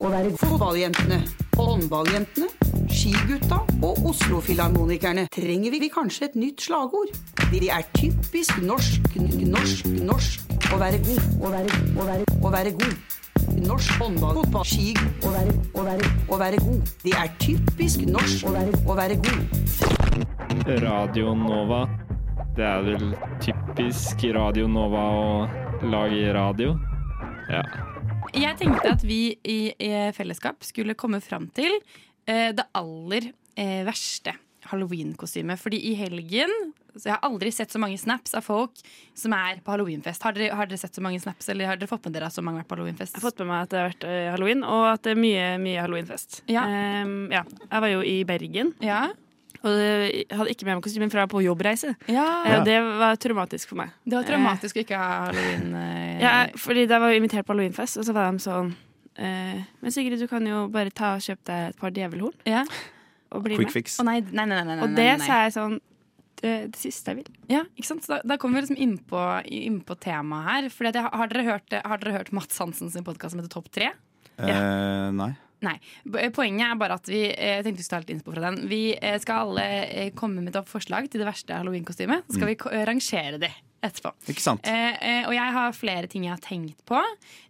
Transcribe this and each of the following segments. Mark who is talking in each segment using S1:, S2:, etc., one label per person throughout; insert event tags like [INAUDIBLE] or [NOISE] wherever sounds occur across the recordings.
S1: Å være fotballjentene, håndballjentene, skigutta og Oslo-filharmonikerne trenger vi kanskje et nytt slagord. De er typisk norsk, norsk, norsk å være god, å være, å være, å være god. Norsk håndball, fotball, ski, å være, å være, å være god. Det er typisk norsk å være, å være god.
S2: Radio Nova. Det er vel typisk Radio Nova å lage radio. Ja.
S3: Jeg tenkte at vi i, i fellesskap skulle komme fram til eh, det aller eh, verste halloween-kostymet. Fordi i helgen så Jeg har aldri sett så mange snaps av folk som er på halloweenfest. Har dere, har dere sett så mange snaps, eller har dere fått med dere at så mange har vært på halloweenfest?
S4: Jeg har fått med meg at det har vært eh, halloween, og at det er mye, mye halloweenfest.
S3: Ja.
S4: Um, ja. Jeg var jo i Bergen,
S3: Ja.
S4: Og jeg hadde ikke med meg kostymen fra på jobbreise.
S3: ja.
S4: Eh, Det var traumatisk for meg.
S3: Det var traumatisk å ikke ha halloween. eh,
S4: Ja, fordi da var vi invitert på halloweenfest, og så var de sånn eh, Men Sigrid, du kan jo bare ta og kjøpe deg et par djevelhorn
S3: ja.
S4: og bli
S5: Quick
S4: med.
S5: fix.
S3: Å nei, nei, nei, nei, nei,
S4: Og det sa jeg sånn det, det siste jeg vil.
S3: Ja, ikke sant? Så da, da kommer vi liksom inn på, inn temaet her. Fordi at jeg, har, dere hørt, har dere hørt Mats Hansen sin podkast som heter Topp tre?
S5: Eh, nei.
S3: Nei. Poenget er bare at vi eh, jeg tenkte vi skulle ta litt innspo fra den. Vi eh, skal alle eh, komme med et forslag til det verste halloweenkostymet. Så skal vi rangere det etterpå.
S5: Ikke sant?
S3: Og jeg har flere ting jeg har tenkt på.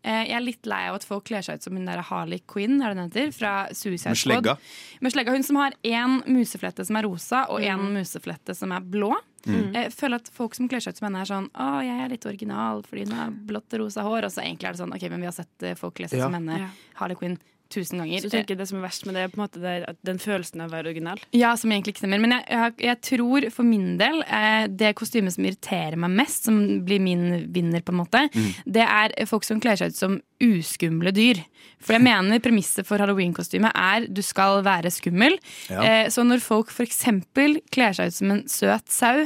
S3: Eh, jeg er litt lei av at folk kler seg ut som hun der Harley Quinn er det hun heter, fra Suicide
S5: Med slegga.
S3: Squad. Med slegga. Hun som har én museflette som er rosa, og én museflette som er blå.
S5: Mm.
S3: Jeg føler at folk som kler seg ut som henne, er sånn Å, jeg er litt original fordi hun har blått og rosa hår. Og så egentlig er det sånn OK, men vi har sett folk kle seg
S5: Ja.
S3: som henne,
S4: Ja.
S3: Harley Quinn, tusen ganger.
S4: Så du tenker det som er verst med det, er på en måte er at den følelsen av å være original.
S3: Ja, som egentlig ikke stemmer. Men jeg, jeg, jeg tror for min del eh, det kostymet som irriterer meg mest, som blir min vinner, på en måte, det er folk som kler seg ut som uskumle dyr. For jeg mener premisset for halloweenkostymet er du skal være skummel.
S5: Ja.
S3: Eh, så når folk f.eks. kler seg ut som en søt sau,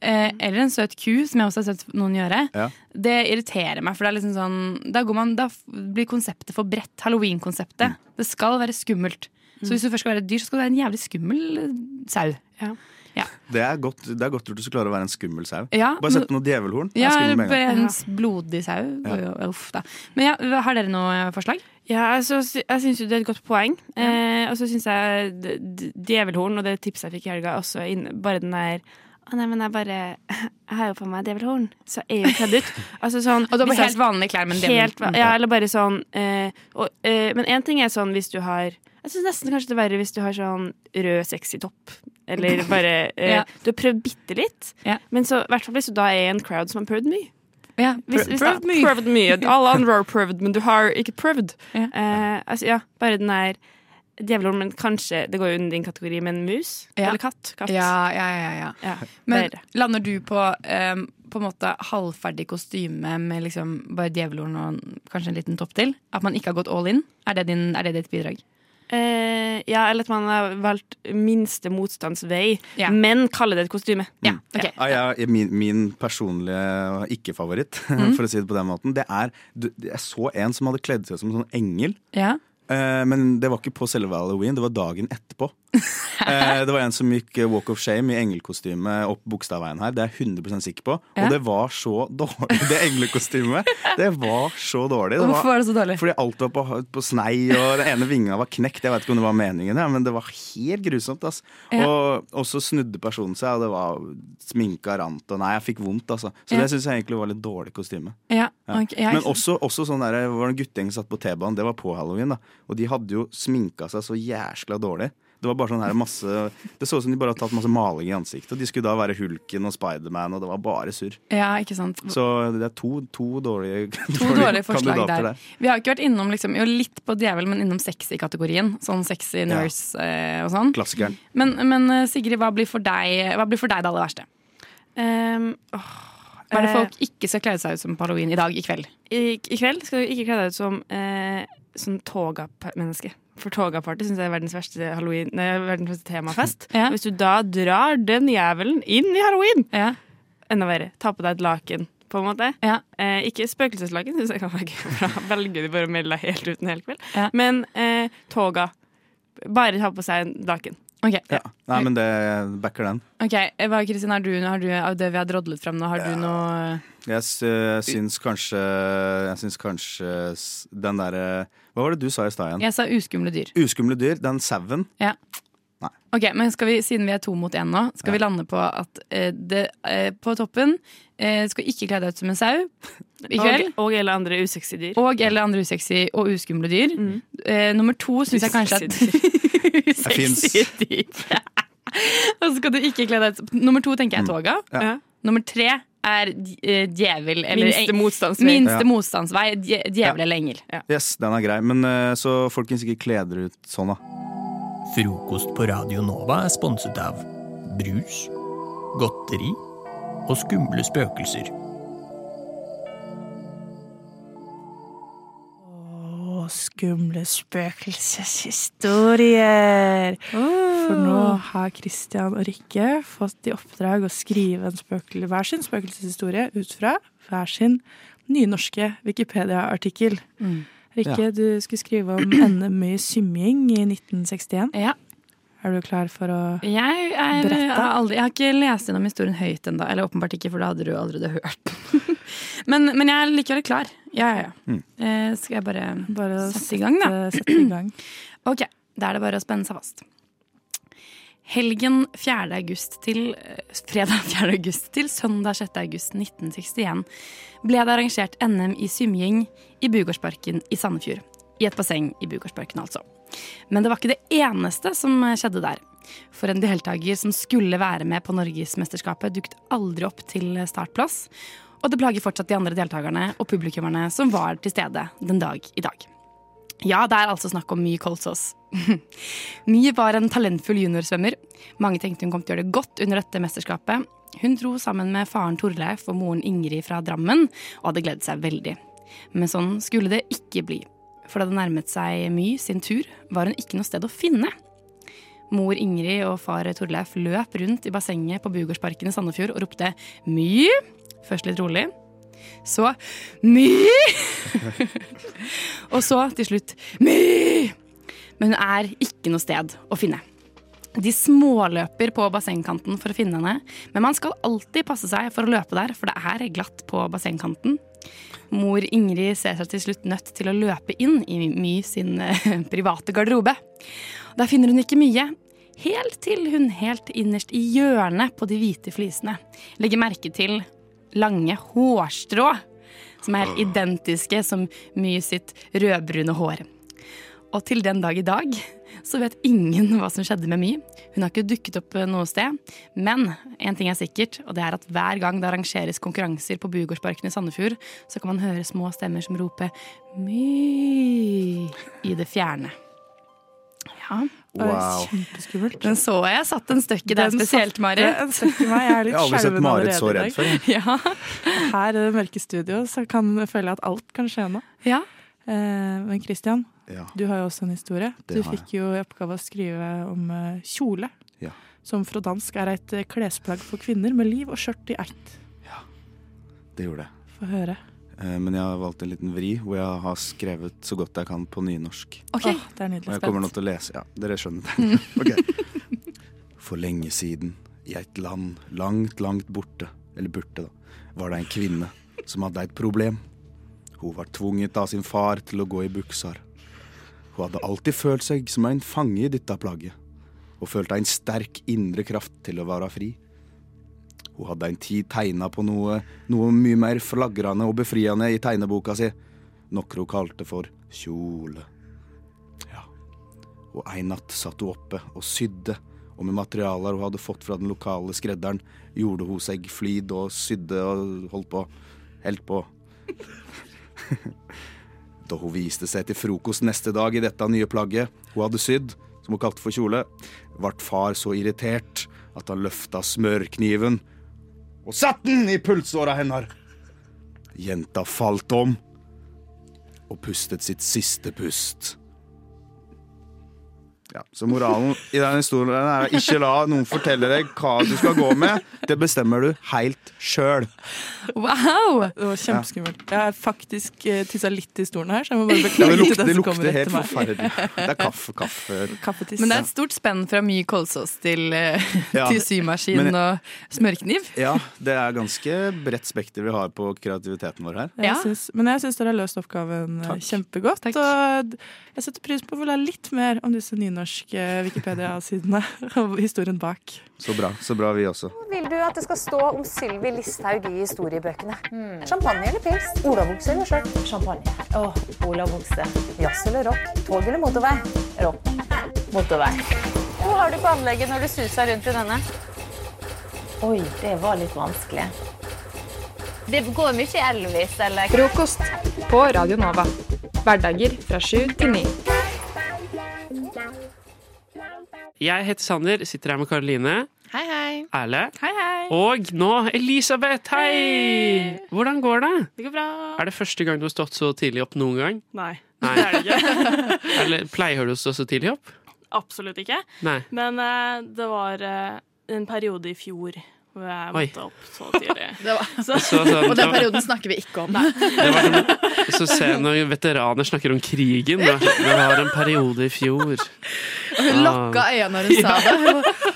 S3: eh, eller en søt ku, som jeg også har sett noen gjøre,
S5: Ja.
S3: det irriterer meg. For det er liksom sånn Da, går man, da blir konseptet for bredt. Halloween-konseptet. Det skal være skummelt. Så hvis du først skal være et dyr, så skal du være en jævlig skummel eh, sau.
S5: Det er godt, det er godt gjort hvis du klarer å være en skummel sau.
S3: Ja,
S5: Bare sett på noe djevelhorn.
S3: Ja,
S5: en
S3: blodig sau. Uff da. Men ja, har dere noe forslag?
S4: Ja, altså, jeg syns jo det er et godt poeng. Eh, og så syns jeg djevelhorn og det tipset jeg fikk i helga, også inn, bare den der å nei, men jeg bare [LAUGHS] Jeg har jo på meg djevelhorn, så er jeg jo kledd ut. Altså sånn
S3: Og du har
S4: på
S3: helt vanlige klær, men
S4: Helt, ja, eller bare sånn øh, og, øh, Men én ting er sånn hvis du har Jeg syns nesten kanskje det er verre hvis du har sånn rød, sexy topp. Eller [LAUGHS] bare øh,
S3: Ja.
S4: Du har prøvd bitte litt,
S3: Ja.
S4: men så i hvert fall hvis du da er i en crowd som har prøvd mye.
S3: ja,
S4: Hvis, hvis
S3: prøvd mye.
S4: prøvd mye. Alle andre har prøvd, men du har ikke prøvd.
S3: Ja.
S4: Eh, altså, ja, bare den der djevelhorn, men kanskje det går jo under din kategori, men mus?
S3: Ja.
S4: Eller katt? katt.
S3: Ja, ja, ja, ja.
S4: Ja,
S3: Men
S4: er
S3: lander du på um, på en måte halvferdig kostyme med liksom bare djevelhorn og kanskje en liten topp til? At man ikke har gått all in? Er det, din, er det ditt bidrag?
S4: Eh, ja, eller at man har valgt minste motstands vei,
S3: Ja.
S4: men kaller det et kostyme.
S3: Ja, ok.
S5: Ja, jeg, min, min personlige ikke-favoritt, [LAUGHS]
S3: Mm.
S5: for å si det på den måten, det er du- Jeg så en som hadde kledd seg som en sånn engel.
S3: Ja.
S5: Eh, men det var ikke på selve halloween, det var dagen etterpå. [LAUGHS] Eh, det var en som gikk eh, walk of shame i engelkostyme opp Bogstadveien her. Det er jeg 100 sikker på.
S3: Ja.
S5: Og det var så dårlig, det englekostymet. Det var så dårlig. Det
S3: Hvorfor
S5: var,
S3: var det så dårlig?
S5: fordi alt var på, på snei, og den ene vinga var knekt. Jeg vet ikke om det var meningen, men det var helt grusomt. Altså.
S3: Ja.
S5: Og, og så snudde personen seg, og det var sminka rant. Og nei, jeg fikk vondt, altså. Så
S3: Ja.
S5: det syns jeg egentlig var litt dårlig kostyme.
S3: Ja,
S5: Ja.
S3: ok, ja,
S5: Men også, også sånn der, var en guttegjeng som satt på T-banen, det var på halloween. da Og de hadde jo sminka seg så jæskla dårlig. Det var bare sånn her masse Det så ut som de bare hadde tatt masse maling i ansiktet. Og de skulle da være Hulken og Spiderman, og det var bare surr.
S3: ja, ikke sant.
S5: Så det er to, to dårlige, [LAUGHS]
S3: To dårlige forslag
S5: kandidater
S3: der. Vi har ikke vært innom liksom, jo litt på djevel, men innom sexy-kategorien. Sånn sexy nurse eh, og sånn.
S5: Klassikeren.
S3: Men, men eh, Sigrid, hva blir for deg Hva blir for deg det aller verste?
S4: Um, åh,
S3: Hva er det
S4: eh,
S3: folk ikke skal kle seg ut som på halloween i dag, i kveld?
S4: i, I kveld skal du ikke kle deg ut som eh, sånn toga-menneske. For toga-party syns jeg er verdens verste, halloween, nei, verdens verste temafest. [LAUGHS]
S3: Ja.
S4: Hvis du da drar den jævelen inn i halloween,
S3: Ja.
S4: enda verre. Ta på deg et laken, på en måte.
S3: Ja.
S4: Eh, ikke spøkelseslaken, syns jeg kan være gøy. for Da velger de bare å melde deg helt uten hele kveld.
S3: Ja.
S4: Men eh, toga Bare ta på seg en laken.
S3: Ok,
S5: Ja. Nei, men det backer den.
S3: Ok, Eva Kristin, har du, har du, av det vi har drodlet frem nå, har du noe
S5: Jeg s- syns kanskje Jeg syns kanskje den derre Hva var det du sa i stad igjen?
S3: Jeg sa uskumle dyr.
S5: Uskumle dyr. Den sauen.
S3: Ok, men skal vi, Siden vi er to mot én nå, skal vi lande på at eh, det, eh, på toppen eh, skal ikke kle deg ut som en sau [LAUGHS] i kveld.
S4: Og, og eller andre usexy dyr.
S3: Og eller andre usexy og uskumle dyr.
S4: Mm.
S3: Eh, nummer to syns jeg kanskje at [LAUGHS] Usexy [LAUGHS] dyr. [LAUGHS] Og så skal du ikke kle deg ut Nummer to tenker jeg er toga.
S5: Ja.
S4: Ja.
S3: Nummer tre er eh, djevel eller
S4: Minste motstandsvei.
S3: minste
S5: Ja.
S3: motstandsvei. djevel Djevel eller engel.
S5: Yes, den er grei. Men eh, så folkens, ikke kle dere ut sånn, da.
S6: Frokost på Radio Nova er sponset av brus, godteri og skumle spøkelser.
S7: Og skumle spøkelseshistorier. For nå har Christian og Rikke fått i oppdrag å skrive en spøkel, hver sin spøkelseshistorie ut fra hver sin nynorske Wikipedia-artikkel. Rikke, du skulle skrive om [CLEARS THROAT] NM i symjing i 1961.
S3: Ja.
S7: Er du klar for å
S3: Jeg, er,
S7: berette?
S3: jeg, har aldri, jeg har ikke lest gjennom historien høyt ennå. Eller åpenbart ikke, for da hadde du allerede hørt den. [LAUGHS] men, men jeg er likevel klar. Ja, ja, ja. Eh, skal jeg bare,
S7: bare
S3: sette i gang, da?
S7: sette i gang? [CLEARS THROAT]
S3: Ok, da er det bare å spenne seg fast. Helgen 4. august til eh, fredag [LAUGHS] 4. august til søndag 6. august 1961 ble det arrangert NM i symjing i Bugårdsparken i Sandefjord. I et basseng i Bugårdsparken, altså. Men det var ikke det eneste som skjedde der. For en deltaker som skulle være med på Norgesmesterskapet, dukket aldri opp til startplass. Og det plager fortsatt de andre deltakerne og publikummerne som var til stede den dag i dag. Ja, det er altså snakk om mye Kolsås. [LAUGHS] My var en talentfull juniorsvømmer. Mange tenkte hun kom til å gjøre det godt under dette mesterskapet. Hun dro sammen med faren Torleif og moren Ingrid fra Drammen og hadde gledet seg veldig. Men sånn skulle det ikke bli. For da det nærmet seg My sin tur, var hun ikke noe sted å finne. Mor Ingrid og far Torleif løp rundt i bassenget på Bugårdsparken i Sandefjord og ropte 'My'. Først litt rolig. Så 'My'. [LAUGHS] og så til slutt 'My'. Men hun er ikke noe sted å finne. De småløper på bassengkanten for å finne henne, men man skal alltid passe seg for å løpe der, for det er glatt på bassengkanten. Mor Ingrid ser seg til slutt nødt til å løpe inn i My sin eh, [LAUGHS] private garderobe. Der finner hun ikke mye, helt til hun helt innerst i hjørnet på de hvite flisene legger merke til lange hårstrå, som er helt identiske som My sitt rødbrune hår. Og til den dag i dag så vet ingen hva som skjedde med My. Hun har ikke dukket opp noe sted. Men en ting er sikkert, og det er at hver gang det arrangeres konkurranser på Bugårdsparken i Sandefjord, så kan man høre små stemmer som roper My i det fjerne. Ja.
S5: Wow.
S7: Kjempeskummelt.
S3: Den så jeg satt en støkk i deg spesielt, Marit.
S7: en støkk i meg. Jeg er litt
S5: har aldri sett Marit så
S7: allerede
S5: redd for.
S3: Ja.
S7: Her i det mørke studio så kan jeg føle at alt kan skje nå.
S3: ja.
S7: Eh, men Christian,
S5: Ja.
S7: du har jo også en historie.
S5: Det
S7: Du fikk jo i oppgave å skrive om eh, kjole.
S5: Ja.
S7: Som fra dansk er et klesplagg for kvinner med liv og skjørt i ett.
S5: Det gjorde jeg.
S7: Få høre.
S5: Eh, Men jeg har valgt en liten vri hvor jeg har skrevet så godt jeg kan på nynorsk.
S3: OK.
S7: Oh, det er
S5: Og
S7: nydelig.
S5: jeg kommer nå til å lese. Ja, dere skjønner det. [LAUGHS] [LAUGHS] okay. For lenge siden, i et land langt, langt borte, eller borte, da, var det en kvinne som hadde et problem. Hun var tvunget av sin far til å gå i buksar. Hun hadde alltid følt seg som en fange i dette plagget, og følte en sterk indre kraft til å være fri. Hun hadde en tid tegna på noe, noe mye mer flagrende og befriende i tegneboka si, noe hun kalte for kjole. Ja. Og en natt satt hun oppe og sydde, og med materialer hun hadde fått fra den lokale skredderen, gjorde hun seg flid og sydde og holdt på. Helt på. [LAUGHS] da hun viste seg til frokost neste dag i dette nye plagget hun hadde sydd, som hun kalte for kjole, ble far så irritert at han løfta smørkniven og satt den i pulsåra hennes. Jenta falt om og pustet sitt siste pust. Ja, så moralen i denne historien er ikke la noen fortelle deg hva du skal gå med. Det bestemmer du helt sjøl.
S8: Wow!
S7: Det var kjempeskummelt. Jeg har faktisk uh, tissa litt i stolen her, så jeg må bare
S5: Ja, [LAUGHS]
S7: beklage
S5: det
S7: til
S5: lukter,
S7: den
S5: det
S7: som kommer
S5: lukter helt forferdelig. Det er kaffe, [LAUGHS] kaffe.
S7: Kaffetiss.
S8: Men det er et stort spenn fra mye kolsås til, eh,
S5: Ja.
S8: til symaskin
S5: Men-
S8: og smørkniv.
S5: Ja, det er ganske bredt spekter vi har på kreativiteten vår her.
S7: Jeg synes, men jeg syns dere har løst oppgaven eh,
S5: Takk.
S7: kjempegodt.
S8: Takk.
S7: Og jeg setter pris på å få lære litt mer om disse nynorske Wikipedia-sidene [LAUGHS] og historien bak.
S5: Så bra. Så bra, vi også.
S9: vil du at det skal stå om Sylvi Listhaug i historiebøkene? Champagne eller pils? Olavokse eller skjørt? Champagne. Åh, Olavokse. Jazz eller rock? Tog eller motorvei? Rock. Motorvei. Hva har du på anlegget når du suser rundt i denne? Oi, det var litt vanskelig. Det går mye Elvis, eller?
S10: Frokost på Radio Nova. Hverdager fra sju til ni.
S11: Jeg heter Sander, sitter her med Karoline,
S8: Hei, hei.
S11: Erle
S8: Hei, hei.
S11: og nå Elisabeth. Hei! Hvordan går det?
S12: Det går bra.
S11: Er det første gang du har stått så tidlig opp noen gang?
S12: Nei,
S11: Nei.
S12: det er det ikke. [LAUGHS]
S11: Eller pleier du å stå så tidlig opp?
S12: Absolutt ikke.
S11: Nei.
S12: Men uh, det var uh, en periode i fjor hvor jeg
S11: Oi.
S12: måtte opp så tidlig. [LAUGHS]
S8: Det var,
S11: Så, sånn,
S8: og den perioden snakker vi ikke om. [LAUGHS]
S11: det var så ser jeg når veteraner snakker om krigen. Det var, det var en periode i fjor.
S8: Og hun lokka øynene når hun sa det. [LAUGHS]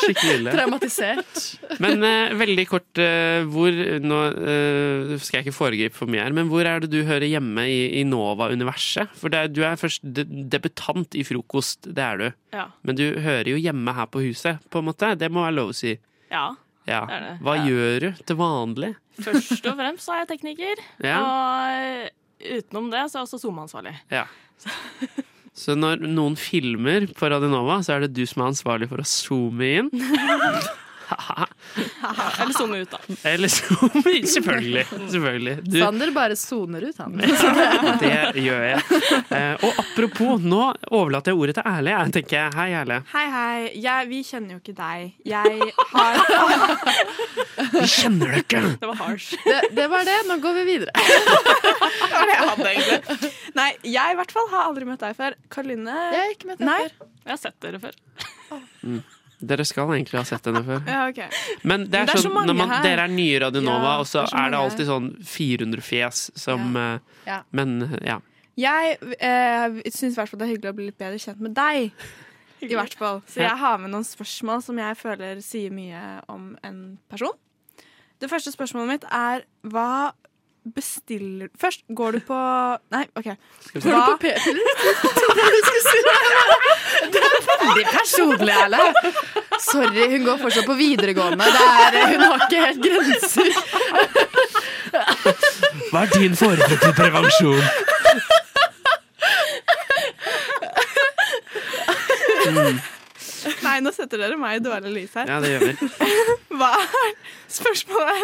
S11: Skikkelig ille.
S8: traumatisert.
S11: Men eh, veldig kort, eh, hvor nå eh, skal jeg ikke foregripe for mye her, men hvor er det du hører hjemme i, i Nova-universet? For det du er først de, debutant i frokost, det er du.
S12: Ja.
S11: Men du hører jo hjemme her på huset, på en måte. Det må være lov å si.
S12: ja.
S11: Ja.
S12: Det det.
S11: Hva
S12: Ja.
S11: gjør du til vanlig?
S12: Først og fremst er jeg tekniker. [LAUGHS]
S11: Ja.
S12: Og utenom det så er jeg også SoMe-ansvarlig.
S11: Ja. [LAUGHS] Så når noen filmer på Radionova, så er det du som er ansvarlig for å zoome inn? [LAUGHS] [LAUGHS]
S12: Eller zoome ut, da.
S11: Eller zoome? Selvfølgelig. Selvfølgelig. Du,
S8: Sander bare soner ut, han. [LAUGHS]
S11: det gjør jeg. Eh, og apropos, nå overlater jeg ordet til Erle. jeg, tenker. Hei, Erle.
S12: Hei, hei. Jeg, vi kjenner jo ikke deg. Jeg har [LAUGHS]
S11: Vi kjenner deg ikke!
S12: Det var harsh.
S8: Det, det var det. Nå går vi videre.
S12: Det var det jeg hadde, egentlig. Nei, jeg i hvert fall har aldri møtt deg før. Karoline
S8: Jeg har ikke møtt deg
S12: Nei.
S8: før.
S12: Jeg har sett dere før.
S11: Dere skal egentlig ha sett henne før. [LAUGHS]
S12: Ja, okay.
S11: Men det er,
S12: Men det er så
S11: sånn,
S12: mange
S11: når man,
S12: her.
S11: dere er nye i Radionova,
S12: Ja,
S11: og så
S12: er så
S11: er det alltid sånn 400 fjes som ja.
S8: Ja.
S11: Men ja.
S13: Jeg eh, syns i hvert fall det er hyggelig å bli litt bedre kjent med deg. [LAUGHS] I hvert fall. Så jeg har med noen spørsmål som jeg føler sier mye om en person. Det første spørsmålet mitt er hva bestiller Først, går du på Nei, OK.
S11: Går du på
S13: p-piller? [LAUGHS]
S8: Det er Veldig personlig, Erle. Sorry, hun går fortsatt på videregående. Det er, hun har ikke helt grenser.
S11: Hva er din foretrukne prevensjon?
S13: nei, nå setter dere meg i dårlig lys her.
S11: Ja, det gjør vi.
S13: Hva er, spørsmålet er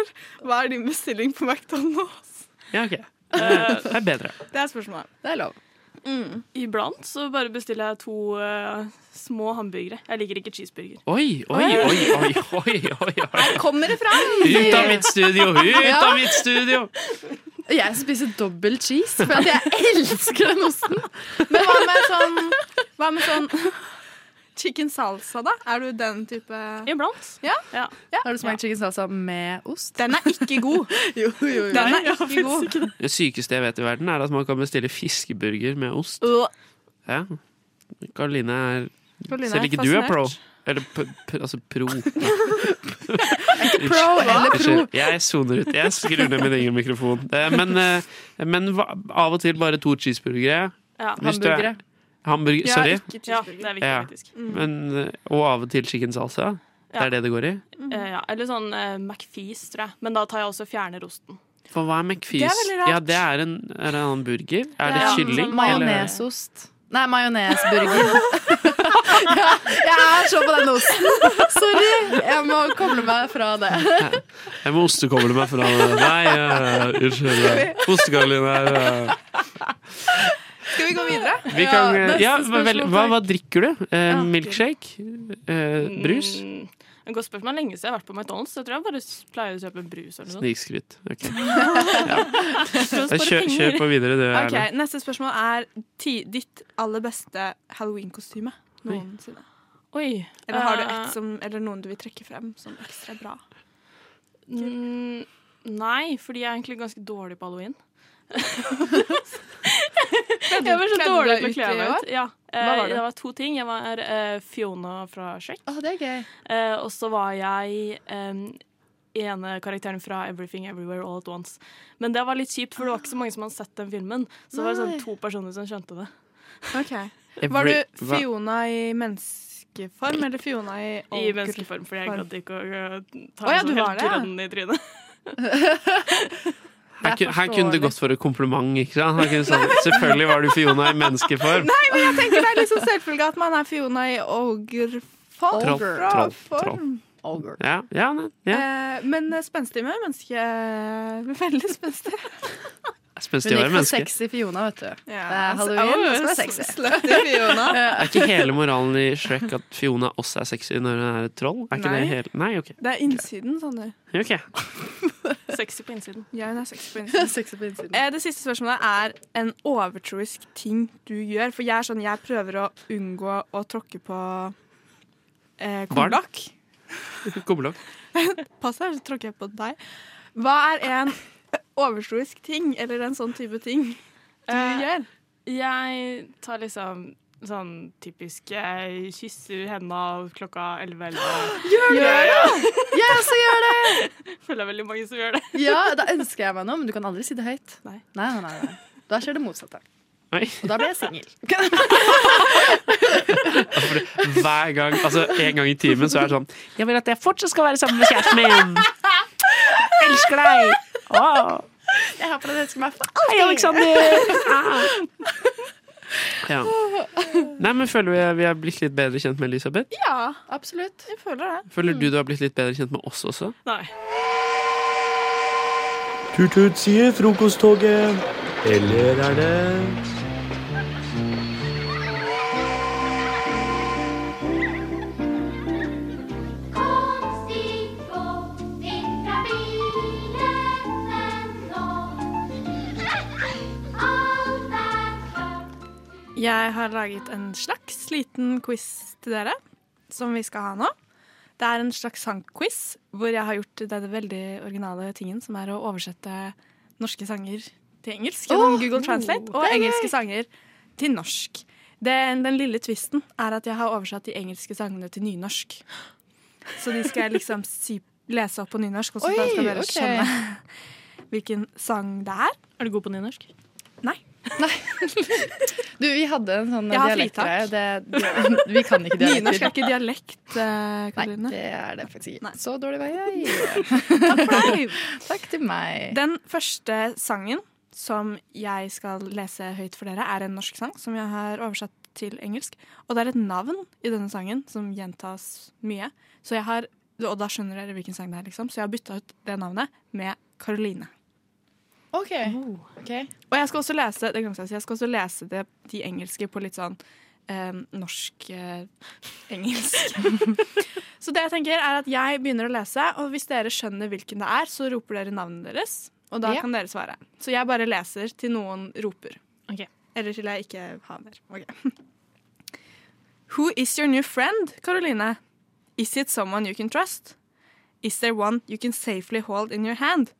S13: hva er din bestilling på McDonald's?
S11: Ja, ok. [LAUGHS] Det er bedre.
S13: Det er spørsmålet.
S8: Det er lov.
S12: Iblant så bare bestiller jeg to uh, små hamburgere. Jeg liker ikke cheeseburger.
S11: Oi, oi, oi, oi, oi, oi, oi.
S8: Kommer det fram?
S11: Ut av mitt studio! Ut
S8: Ja.
S11: av mitt studio!
S8: Jeg spiser dobbel cheese, for at jeg elsker den osten.
S13: Men hva med sånn Hva med sånn chicken salsa, da? Er du den type
S12: Iblant.
S13: Ja.
S12: Ja.
S8: Har du smakt chicken salsa med ost?
S13: Den er ikke god. [LAUGHS]
S8: Jo, jo, jo.
S13: Den er ikke god.
S11: Det sykeste jeg vet i verden, er at man kan bestille fiskeburger med ost.
S13: Uh.
S11: Ja. Karoline er
S13: Karoline
S11: Selv
S13: er
S11: ikke du er pro. Eller p p altså pro. [LAUGHS]
S8: Pro eller pro?
S11: Jeg soner ut. Jeg skrur ned min egen mikrofon. Eh, Men, eh, men av og til bare to cheeseburgere.
S12: Ja.
S11: Hvis du er-
S8: Hamburgere.
S11: Hamburger,
S13: Ja,
S11: sorry.
S13: ikke
S12: ja, det er viktig,
S11: Ja.
S12: faktisk.
S11: Men, eh, og av og til chicken salsa. Det er det det går i.
S12: Eh, ja. Eller sånn uh, McFeast, tror jeg. Men da tar jeg også fjerner osten.
S11: For hva er McFees?
S13: Det er.
S11: Ja, det er en, er en annen burger. Er det kylling?
S8: sånn Majonesost. Nei, majonesburger. ja, [LAUGHS] jeg er så på den osten. [LAUGHS] Sorry. Jeg må koble meg fra det. [LAUGHS]
S11: Jeg må ostekoble meg fra det. Nei, uh, unnskyld. Ostekaroline er eh,
S13: Skal vi gå videre?
S11: Vi kan
S8: Ja,
S11: eh, Ja, vel, hva, hva drikker du? Eh, milkshake? Eh, brus?
S12: Mm,
S13: godt spørsmål. Lenge siden jeg har vært på McDonald's. Jeg tror jeg bare pleier å kjøpe en brus eller noe.
S11: Snikskryt. Okay. [LAUGHS]
S13: Spare
S11: Kjør, kjør på videre, du,
S13: Ok,
S11: Erlend.
S13: Neste spørsmål er ti, ditt aller beste halloween-kostyme noensinne.
S12: Oi.
S13: Eller har du
S12: Eh,
S13: et som, eller noen du vil trekke frem som ekstra bra?
S12: Mm, nei, fordi jeg er egentlig ganske dårlig på halloween. Jeg var så dårlig til å kle meg ut. Ja.
S8: Var
S12: Eh,
S8: det?
S12: det var to ting. Jeg var uh, Fiona fra Shrek.
S8: det er gøy.
S12: Uh, og så var jeg um, ene karakteren fra Everything Everywhere All At Once. Men det var litt kjipt, for det var ikke så mange som hadde sett den filmen. Så det var sånn to personer som skjønte det.
S13: Okay. Var du Fiona i menneskeform, eller Fiona i
S12: I menneskeform, fordi jeg gadd ikke å ta
S13: oh, ja,
S12: en sånn helt grønn i trynet. [LAUGHS]
S11: Her, her kunne det gått for et kompliment, ikke sant? Her kunne sånn, selvfølgelig var du Fiona i menneskeform.
S13: Nei, men jeg tenker det er liksom selvfølgelig at man er Fiona i ogre-form.
S11: Troll, troll, troll. Ja, ja, ja.
S13: Eh, men spenstig med menneske [LAUGHS] Veldig spenstig.
S11: Spenstig å
S8: Hun gikk for sexy Fiona, vet du. Det er halloween, oh, være sexy.
S13: slutty Fiona. [LAUGHS]
S11: Er ikke hele moralen i Shrek at Fiona også er sexy når hun er et troll? Er ikke
S13: Nei.
S11: det hele Nei, okay.
S13: Det er innsiden, Sander.
S11: Ok. [LAUGHS]
S13: Sexy på innsiden. Ja, hun er [LAUGHS] sexy på innsiden. Eh, Det siste spørsmålet er en overtroisk ting du gjør. For jeg er sånn, jeg prøver å unngå å tråkke på eh, kumlokk.
S11: Kumlokk.
S13: Pass deg, så tråkker jeg på deg. Hva er en overtroisk ting, eller en sånn type ting du
S12: uh,
S13: gjør?
S12: Jeg tar liksom sånn typisk Jeg kysser henda klokka 11.11. [GASPS]
S8: Gjør det! [LAUGHS] Jeg også gjør det! [LAUGHS]
S12: Føler jeg veldig mange som gjør det. [LAUGHS]
S8: Ja, da ønsker jeg meg noe, men du kan aldri si det høyt. Nei, nei, nei, nei. Da skjer det motsatte.
S11: Oi.
S8: Og da blir jeg singel.
S11: Hver gang, altså en gang i timen, så er det sånn Jeg vil at jeg fortsatt skal være sammen med kjæresten min. Elsker deg. Oh.
S8: Jeg har at du elsker meg for
S11: Hei, Alexander. [LAUGHS] Ja. Nei, men Føler vi vi er blitt litt bedre kjent med Elisabeth?
S13: Ja,
S8: absolutt.
S13: Jeg føler det.
S11: Føler du du har blitt litt bedre kjent med oss også?
S12: Nei.
S14: Tut-tut, sier frokosttoget. Eller er det
S13: Jeg har laget en slags liten quiz til dere, som vi skal ha nå. Det er en slags sangquiz hvor jeg har gjort den veldig originale tingen, som er å oversette norske sanger til engelsk gjennom
S8: oh,
S13: Google Translate, og engelske sanger til norsk. Den, den lille tvisten er at jeg har oversatt de engelske sangene til nynorsk. Så de skal jeg liksom [LAUGHS] si, lese opp på nynorsk, og så skal dere
S8: okay.
S13: skjønne [LAUGHS] hvilken sang det er.
S12: Er du god på nynorsk?
S13: Nei. [LAUGHS]
S8: Du, vi hadde en sånn dialektgreie. Vi kan ikke dialekter.
S13: Nynorsk er ikke dialekt, Karoline.
S8: Nei, det er det faktisk ikke. Så dårlig var jeg.
S13: Takk for deg.
S8: Takk til meg.
S13: Den første sangen som jeg skal lese høyt for dere, er en norsk sang som jeg har oversatt til engelsk. Og det er et navn i denne sangen som gjentas mye. Så jeg har, og da skjønner dere hvilken sang det er, liksom. Så jeg har bytta ut det navnet med Caroline.
S8: OK. Okay.
S13: Og jeg skal også lese det jeg skal også lese det, de engelske på litt sånn eh, norsk eh, [LAUGHS] så det jeg tenker er at jeg begynner å lese, og hvis dere skjønner hvilken det er, så roper dere navnet deres, og da
S8: Ja.
S13: kan dere svare. Så jeg bare leser til noen roper. Eller til jeg ikke har mer. [LAUGHS] Who is your new friend, Caroline? Is it someone you can trust? Is there one you can safely hold in your hand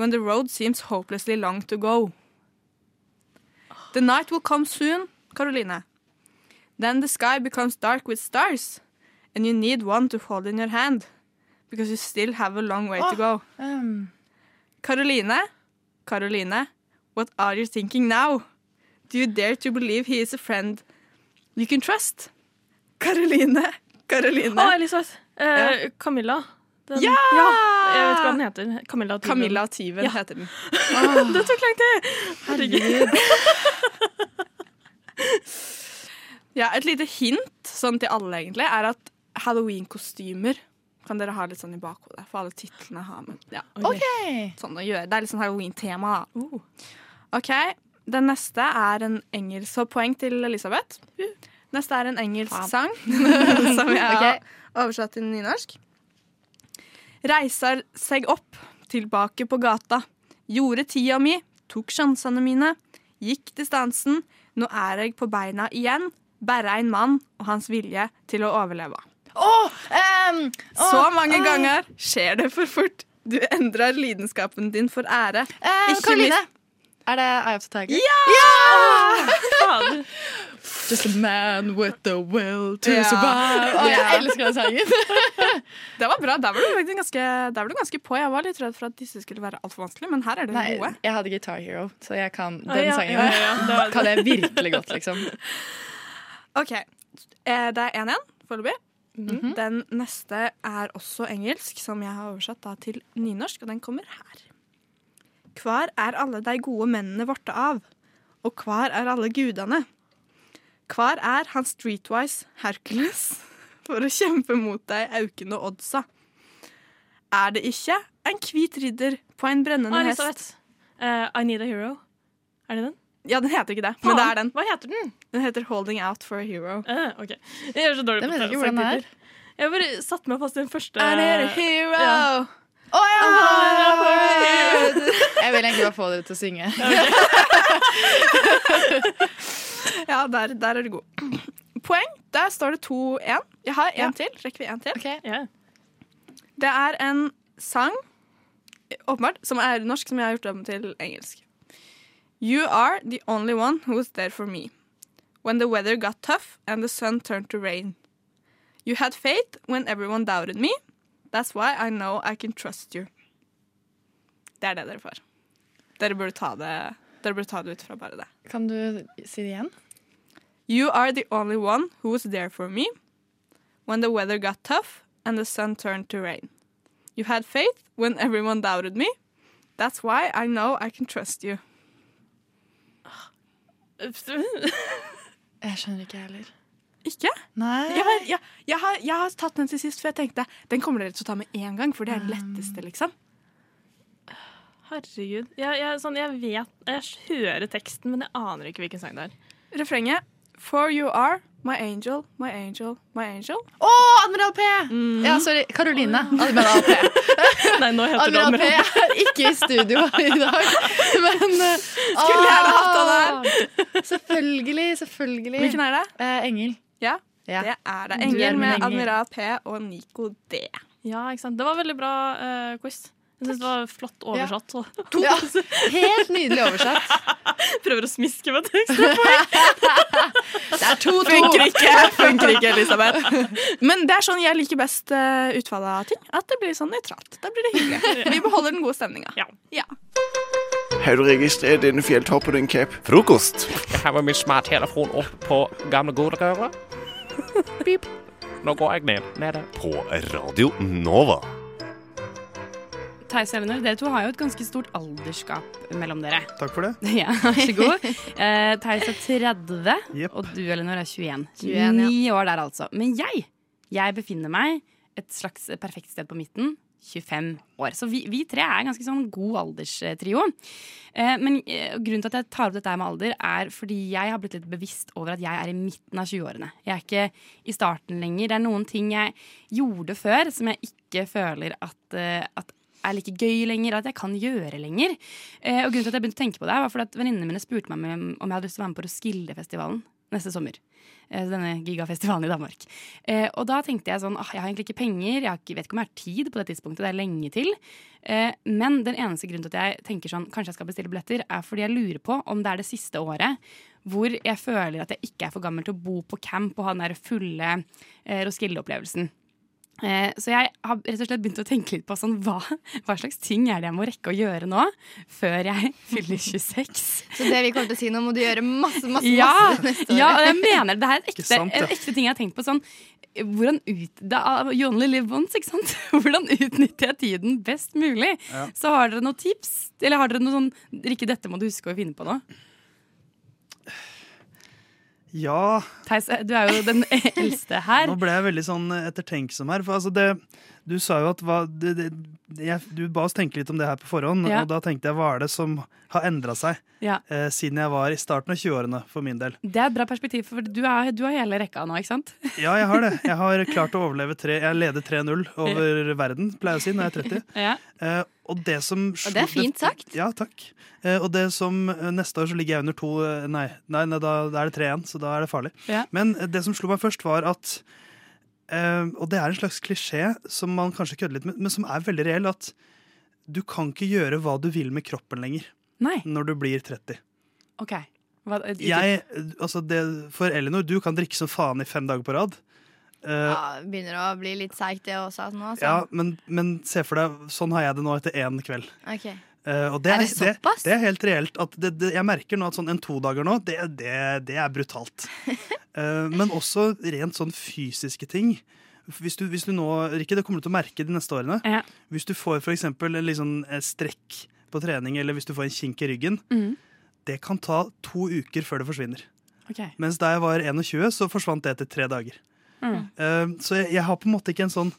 S13: when the road seems hopelessly long to go? The night will come soon, Caroline. Then the sky becomes dark with stars, and you need one to hold in your hand, because you still have a long way to go.
S8: Um,
S13: Caroline, Caroline, what are you thinking now? Do you dare to believe he is a friend you can trust? Caroline, Caroline.
S12: Oh, Elisabeth. Eh,
S13: Ja.
S12: Camilla. Den,
S13: Ja!
S12: Jeg vet ikke hva den heter. Camilla Tyven.
S13: Camilla Tyven
S12: Ja.
S13: heter den.
S12: det tok lang tid! Herregud. [LAUGHS]
S13: Ja, et lite hint sånn til alle egentlig er at halloween-kostymer kan dere ha litt sånn i bakhodet, for alle titlene har med ja,
S8: okay.
S13: sånn å gjøre. Det er litt sånn halloween-tema, da. OK, den neste er en engelsk Så poeng til Elisabeth. Neste er en engelsk sang [LAUGHS] som jeg [LAUGHS] har
S8: okay.
S13: oversatt til nynorsk. Reiser seg opp, tilbake på gata. Gjorde tida mi, tok sjansene mine. Gikk distansen. Nå er jeg på beina igjen. Bare en mann og hans vilje til å overleve. Så mange ganger skjer det for fort. Du endrer lidenskapen din for ære. Ikke
S15: Karoline. Er det Eye of the Tiger?
S13: Ja!
S15: Just a man with the will to
S13: Ja.
S15: survive. Å, jeg elsker den sangen. [LAUGHS]
S13: Det var bra. Der var, du ganske, der var du ganske på. Jeg var litt redd for at disse skulle være altfor vanskelige, men her er det
S15: Nei,
S13: gode.
S15: jeg hadde Guitar Hero, så jeg kan den
S13: ah, ja,
S15: sangen
S13: ja, ja, [LAUGHS]
S15: kan jeg virkelig godt, liksom.
S13: OK. Eh, Det er 1-1 foreløpig.
S15: Mhm.
S13: Den neste er også engelsk, som jeg har oversatt da til nynorsk, og den kommer her. Hvar er alle de gode mennene vorte av? Og hvar er alle gudene? Hvar er han streetwise Hercules [LAUGHS] for å kjempe mot de aukende oddsa? Er det ikke en hvit ridder på en brennende
S12: Ah,
S13: hest?
S12: Eh, I Need a Hero. Er det den?
S13: Ja, den heter ikke det, men det er den.
S12: Hva heter den?
S13: Den heter Holding Out for a Hero.
S12: Uh, ok. Jeg gjør så dårlig på
S15: det. Jeg
S12: bare satte meg fast i den første
S15: I need a hero.
S12: Ja.
S15: Å ja! Jeg vil egentlig bare få dere til å synge. [LAUGHS]
S13: Ja, der, der er du god. Poeng. Der står det 2-1. Jeg har én til. Rekker vi én til? Det er en sang, åpenbart, som er norsk, som jeg har gjort om til engelsk. You are the only one who was there for me. When the weather got tough and the sun turned to rain. You had faith when everyone doubted me. That's why I know I can trust you. Det er det dere får. Dere burde ta det, burde ta det ut fra bare det.
S15: Kan du si det igjen?
S13: You are the only one who was there for me when the weather got tough and the sun turned to rain. You had faith when everyone doubted me. That's why I know I can trust you.
S15: Jeg skjønner ikke, jeg heller.
S13: Ikke?
S15: Nei.
S13: Jeg har, jeg, jeg, har, jeg har tatt den til sist, for jeg tenkte den kommer dere til å ta med en gang, for det er den letteste, liksom.
S12: Herregud. Jeg, jeg, sånn, jeg vet Jeg hører teksten, men jeg aner ikke hvilken sang det er.
S13: Refrenget. For you are my angel, my angel, my angel.
S15: Å, Admiral P! Ja, sorry. Karoline. Admiral P. [LAUGHS]
S12: Nei, nå heter det
S15: Admiral P
S12: Admiral
S15: er ikke i studio i dag, men eh,
S13: Skulle gjerne hatt han
S15: her. Selvfølgelig, selvfølgelig.
S13: Hvilken er det?
S15: Eh, Engel.
S13: Ja,
S15: Ja.
S13: det er det.
S15: Er
S13: Engel med
S15: engel.
S13: Admiral P og Nico D.
S12: Ja, ikke sant. Det var veldig bra uh, quiz. Jeg synes det var flott oversatt. [LAUGHS]
S15: Ja, helt nydelig oversatt. [LAUGHS]
S12: Prøver å smiske med et ekstra [LAUGHS] poeng.
S15: Det er to-to.
S13: Funker ikke, funker ikke, Elisabeth. Men det er sånn jeg liker best uh, utfallet av ting. At det blir sånn nøytralt. Da blir det hyggelig. Vi beholder den gode stemninga.
S12: Ja.
S16: Har du registrert denne fjelltoppen din, Cap?
S17: Frokost.
S8: Jeg har med min smarttelefon opp på gamle godrøret. Pip. Nå går jeg ned. Nede.
S17: På Radio Nova.
S3: Theis og Elinor, dere to har jo et ganske stort aldersgap mellom dere.
S5: Takk for det. [LAUGHS]
S3: Ja, vær så god. Uh, Theis er 30,
S5: yep.
S3: og du, Elinor, er 21.
S15: 21, ja.
S3: Ni år der, altså. Men jeg, jeg befinner meg et slags perfekt sted på midten. 25 år. Så vi, vi tre er en ganske sånn god alderstrio. Eh, men grunnen til at jeg tar opp dette med alder, er fordi jeg har blitt litt bevisst over at jeg er i midten av 20-årene. Jeg er ikke i starten lenger. Det er noen ting jeg gjorde før som jeg ikke føler at, at er like gøy lenger, at jeg kan gjøre lenger. Og grunnen til at jeg begynte å tenke på det, var fordi at venninnene mine spurte meg om jeg hadde lyst til å være med på Roskilde-festivalen neste sommer. Eh, denne gigafestivalen i Danmark. Eh, og da tenkte jeg sånn ah, Jeg har egentlig ikke penger, jeg vet ikke om jeg har tid på det tidspunktet, det er lenge til. Eh, men den eneste grunnen til at jeg tenker sånn kanskje jeg skal bestille billetter, er fordi jeg lurer på om det er det siste året hvor jeg føler at jeg ikke er for gammel til å bo på camp og ha den der fulle Roskilde-opplevelsen. Eh, Så jeg har rett og slett begynt å tenke litt på sånn, hva, hva slags ting er det jeg må rekke å gjøre nå, før jeg [LAUGHS] fyller 26.
S15: Så det vi kommer til å si nå, må du gjøre masse, masse,
S3: Ja,
S15: masse neste år.
S3: ja, og jeg mener det Det er ekte,
S15: sant, ja.
S3: en ekte ting jeg har tenkt på. Sånn, hvordan ut, you only live once, ikke sant? [LAUGHS] Hvordan utnytter jeg tiden best mulig?
S5: Ja.
S3: Så har dere noen tips? Eller har dere noe sånn Rikke, dette må du huske å finne på nå?
S18: Ja.
S3: Theis, du er jo den [LAUGHS] eldste her.
S18: Nå ble jeg veldig sånn ettertenksom her. For altså det, du sa jo at hva, det, det, jeg, Du ba oss tenke litt om det her på forhånd,
S3: Ja.
S18: og da tenkte jeg hva er det som har endra seg
S3: Ja.
S18: eh, siden jeg var i starten av 20-årene, for min del.
S3: Det er et bra perspektiv, for du er, du har hele rekka nå, ikke sant? [LAUGHS]
S18: Ja, jeg har det. Jeg har [LAUGHS] klart å overleve tre Jeg leder 3-0 over verden, pleier jeg å si, når jeg er 30.
S3: Ja.
S18: Eh, og det som
S19: Og det er fint sagt.
S18: Ja, takk. Eh, og det som eh, Neste år så ligger jeg under to eh, Nei, nei, nei da, da er det 3-1, så da er det farlig.
S3: Ja.
S18: Men det som slo meg først, var at Og det er en slags klisjé som man kanskje kødder litt med, men som er veldig reell, at du kan ikke gjøre hva du vil med kroppen lenger
S3: Nei.
S18: når du blir 30.
S3: OK. Hva,
S18: Jeg, altså det, for Elinor, du kan drikke som faen i fem dager på rad. Eh,
S19: Ja, begynner å bli litt seigt, det også nå. Altså.
S18: Ja, men, men se for deg, sånn har jeg det nå etter én kveld.
S19: Okay.
S18: Uh, og det
S19: Er
S18: er,
S19: det
S18: det,
S19: såpass?
S18: det er helt reelt. At det, det, jeg merker nå at sånn en todager nå, det, det, det er brutalt. uh, [LAUGHS] men også rent sånn fysiske ting. Hvis du, hvis du nå, Rikke, det kommer du til å merke de neste årene. Hvis du får for eksempel en eh, strekk på trening, eller hvis du får en kink i ryggen,
S3: mm.
S18: det kan ta to uker før det forsvinner.
S3: Okay.
S18: Mens da jeg var 21, så forsvant det etter tre dager.
S3: Mm.
S18: Så jeg, jeg har på en måte ikke en sånn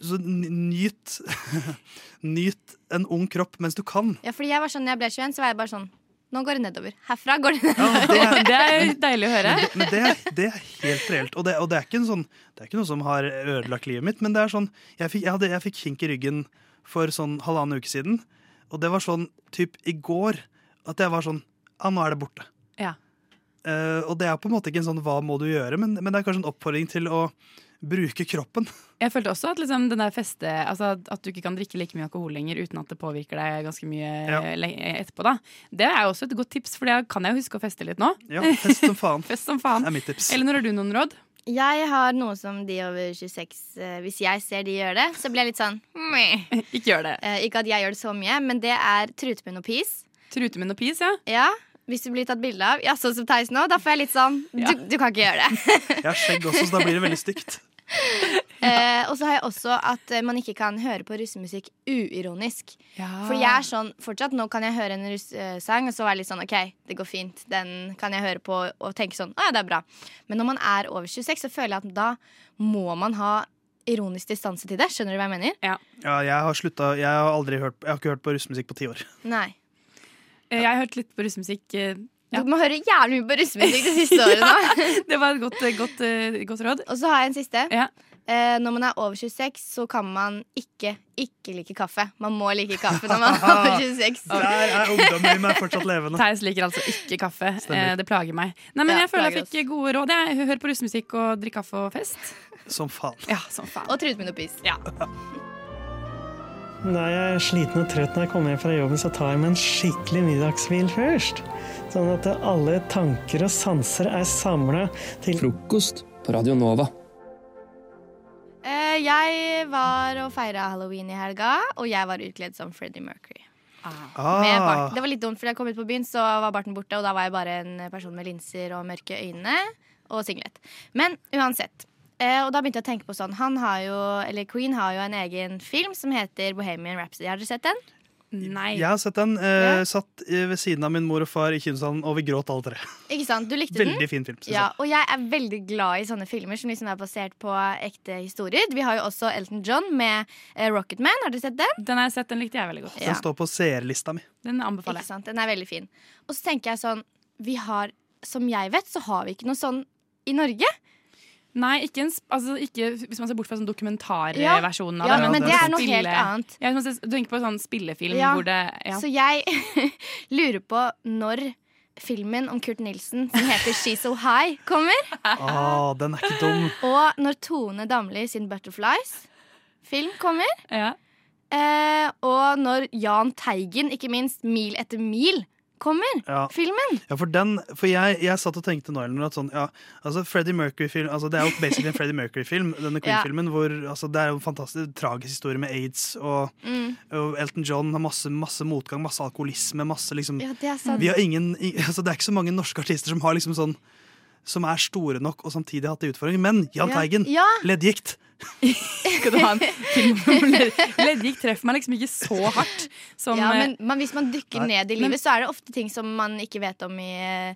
S18: så Nyt [LAUGHS] Nyt en ung kropp mens du kan.
S19: Ja, fordi jeg var sånn, når jeg ble 21, så var jeg bare sånn Nå går det nedover. Herfra går det nedover.
S3: Det er [LAUGHS] deilig å høre.
S18: Men det, er- det er helt reelt. Og det, og det, er ikke en sånn, det er ikke noe som har ødelagt livet mitt, men det er sånn Jeg fikk, jeg hadde, jeg fikk kink i ryggen for sånn halvannen uke siden, og det var sånn typ i går at jeg var sånn Ja, nå er det borte.
S3: Ja.
S18: Eh, og det er på en måte ikke en sånn hva må du gjøre, men, men det er kanskje en oppfordring til å bruke kroppen. [LAUGHS]
S3: Jeg følte også at liksom, den der feste Altså at- at du ikke kan drikke like mye alkohol lenger uten at det påvirker deg ganske mye
S18: Ja.
S3: etterpå. da Det er også et godt tips, for det kan jeg jo huske å feste litt nå.
S18: Ja, fest som faen. [LAUGHS]
S3: fest som faen.
S18: er mitt tips.
S3: Eller når har du noen råd?
S19: Jeg har noe som de over 26 eh, Hvis jeg ser de gjør det, så blir jeg litt sånn. [LAUGHS]
S3: Ikke gjør det.
S19: Eh, ikke at jeg gjør det så mye, men det er trutemunn og pis.
S3: Trutemunn og pis, ja.
S19: Ja, Hvis du blir tatt bilde av. Ja, sånn som Theis nå. Da får jeg litt sånn du, du kan ikke gjøre det. [LAUGHS]
S18: Jeg har skjegg også, så da blir det veldig stygt. [LAUGHS]
S19: Eh, og så har jeg også at eh, man ikke kan høre på russemusikk uironisk. For jeg er sånn, fortsatt Nå kan jeg høre en russesang, og så være litt sånn OK, det går fint. Den kan jeg høre på og tenke sånn Å ja, det er bra. Men når man er over 26, så føler jeg at da må man ha ironisk distanse til det. Skjønner du hva jeg mener?
S3: Ja.
S18: Ja, jeg har slutta Jeg har aldri hørt Jeg har ikke hørt på russemusikk på ti år.
S19: Nei.
S3: Jeg har hørt litt på russemusikk. Ja.
S19: Du må høre jævlig mye på russemusikk de siste årene. [LAUGHS]
S3: det var et godt, godt, eh, godt råd.
S19: Og så har jeg en siste. Eh, når man er over 26, så kan man ikke ikke like kaffe. Man må like kaffe når man er over 26. [LAUGHS]
S18: Der er ungdommen i meg fortsatt levende.
S3: Theis liker altså ikke kaffe. Eh, det plager meg. Nei, men
S19: Ja,
S3: jeg føler jeg
S19: fikk
S3: fikk gode råd. Jeg Hør på russemusikk og drikk kaffe og fest.
S18: Som faen.
S3: Ja, som faen.
S19: Og trutemunn og pis.
S3: Ja. [LAUGHS]
S14: Når jeg er sliten og trøtt når jeg kommer hjem fra jobben, så tar jeg meg en skikkelig middagshvil først. Sånn at alle tanker og sanser er samla til
S20: Frokost på Radio Nova.
S19: Eh, jeg var og feira halloween i helga, og jeg var utkledd som Freddie Mercury.
S18: Ah.
S19: Med bart. Det var litt dumt, for da jeg kom ut på byen, så var barten borte, og da var jeg bare en person med linser og mørke øyne og singlet. Men uansett. Eh, og da begynte jeg å tenke på sånn Han har jo, eller Queen har jo en egen film som heter Bohemian Rhapsody. Har dere sett den?
S3: Nei.
S18: Jeg har sett den. Eh, Satt eh, ved siden av min mor og far i kinosalen, og vi gråt alle tre.
S19: Ikke sant? Du likte den?
S18: Veldig fin film.
S19: Ja, og jeg er veldig glad i sånne filmer som liksom er basert på ekte historier. Vi har jo også Elton John med eh, Rocketman. Har dere sett den?
S3: Den har jeg sett, den likte jeg veldig godt.
S18: Den står på seerlista mi.
S3: Den anbefaler
S19: Ikke sant? Den er veldig fin. Og så tenker jeg sånn Vi har, som jeg vet, så har vi ikke noe sånn i Norge.
S3: Nei, ikke en, altså, ikke, hvis man ser bort fra sånn
S19: Ja.
S3: dokumentarversjonen av
S19: Ja,
S3: det.
S19: men det er noe
S3: spille-
S19: helt annet.
S3: Ja, hvis man ser- du tenker på sånn spillefilm
S19: Ja,
S3: hvor det ja.
S19: Så jeg [LAUGHS] lurer på når filmen om Kurt Nilsen som heter She's So High, kommer.
S18: Ah, den er ikke dum.
S19: Og når Tone Damli sin Butterflies-film kommer.
S3: Ja.
S19: Eh, og når Jahn Teigen, ikke minst Mil etter mil, kommer.
S18: Ja.
S19: Filmen.
S18: Ja, for den, for jeg, jeg satt og tenkte nå at sånn, ja, altså Freddie Mercury-film altså Det er jo basically en Freddie Mercury-film, denne [LAUGHS] Queen-filmen. hvor altså, Det er jo en fantastisk tragisk historie med aids, og,
S19: Mm.
S18: og Elton John har masse, masse motgang, masse alkoholisme, masse liksom
S19: Ja, det er sant.
S18: Vi har ingen, [LAUGHS] altså, Det er ikke så mange norske artister som har liksom sånn som er store nok og samtidig har hatt det utfordringer. Men Jahn Teigen,
S19: Ja.
S18: leddgikt.
S3: Skal du ha en film om Leddgikt treffer meg liksom ikke så hardt som
S19: ja,
S3: eh,
S19: men, men hvis man dykker
S18: Nei.
S19: ned i
S3: Men-
S19: livet, så er det ofte ting som man ikke vet om i eh,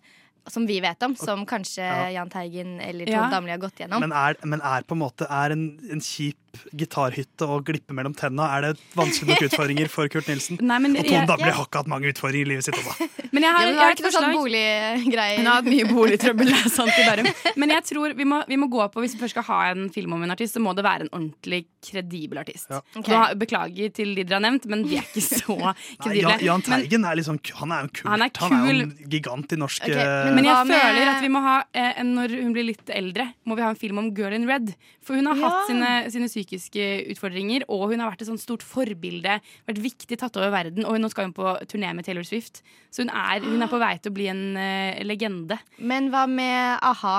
S19: som vi vet om, som kanskje
S18: Ja.
S19: Jahn Teigen eller
S18: Ja.
S19: Damli har gått gjennom.
S18: Men er, men er på en måte Er en, en kjip gitarhytte og glippe mellom tenna Er det vanskelig nok utfordringer for Kurt Nilsen?
S3: Nei, men
S18: og Tone Damli har ikke hatt mange utfordringer i livet sitt. også. [LAUGHS]
S3: Men jeg har,
S19: Ja, men
S3: har
S19: ikke noe sånn
S3: forslag.
S19: boliggreier?
S3: Hun har hatt mye boligtrøbbel, det er sant i Bærum. [LAUGHS] Men jeg tror vi må, vi må gå på, hvis vi først skal ha en film om en artist, så må det være en ordentlig kredibel artist.
S18: Ja.
S3: Okay. da, beklager til de dere har nevnt, men de er ikke så [LAUGHS]
S18: Nei,
S3: kredible.
S18: Jan, Jahn
S3: Men-
S18: Teigen er liksom Han er jo kult.
S3: Han er
S18: jo en gigant i norsk
S3: Ok,
S18: eh,
S3: men, men jeg
S19: med-
S3: føler at vi må ha, eh, når hun blir litt eldre, må vi ha en film om Girl in Red. For hun har
S19: Ja.
S3: hatt sine, sine psykiske utfordringer, og hun har vært et sånt stort forbilde. Vært viktig tatt over verden, og nå skal hun på turné med Taylor Swift. Så hun er, hun er på vei til å bli en uh, legende.
S19: Men hva med a-ha?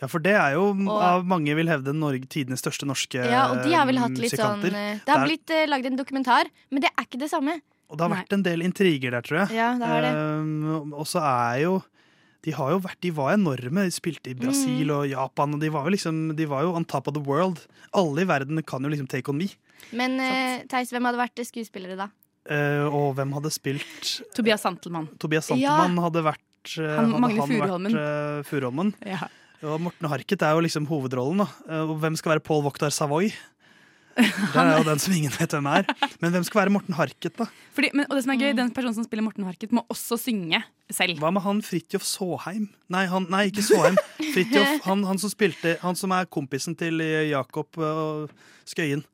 S18: Ja, for det er jo
S19: Og-
S18: av mange vil hevde Norge, tidenes største norske musikanter.
S19: Ja, og de har vel hatt litt sånn eh, Det har
S18: Det er-
S19: blitt uh, lagd en dokumentar, men det er ikke det samme.
S18: Og det har vært en del intriger der, tror jeg.
S19: Ja, det har det.
S18: Um, og så er jo de, har jo vært, de var enorme. De spilte i Brasil
S19: Mm.
S18: og Japan, og de var, jo liksom, de var jo on top of the world. Alle i verden kan jo liksom take on me.
S19: Men uh, Theis, hvem hadde vært skuespillere da?
S18: Uh, og hvem hadde spilt
S3: Tobias Santelmann.
S18: Tobias
S19: Ja.
S18: Santelmann hadde vært uh,
S3: Han-
S18: hadde
S3: Magne Furuholmen.
S18: uh, Furuholmen.
S3: Ja.
S18: Og Morten Harket er jo liksom hovedrollen. da Uh, Og hvem skal være Paul Voktar Savoy? Det er jo den som ingen vet hvem er. Men hvem skal være Morten Harket, da?
S3: Fordi, men, og det som er gøy, Den personen som spiller Morten Harket, må også synge selv.
S18: Hva med han Fridtjof Saaheim? Nei, han, nei ikke Saaheim. Fridtjof, han, han som spilte Han som er kompisen til Jakob uh, Skøyen.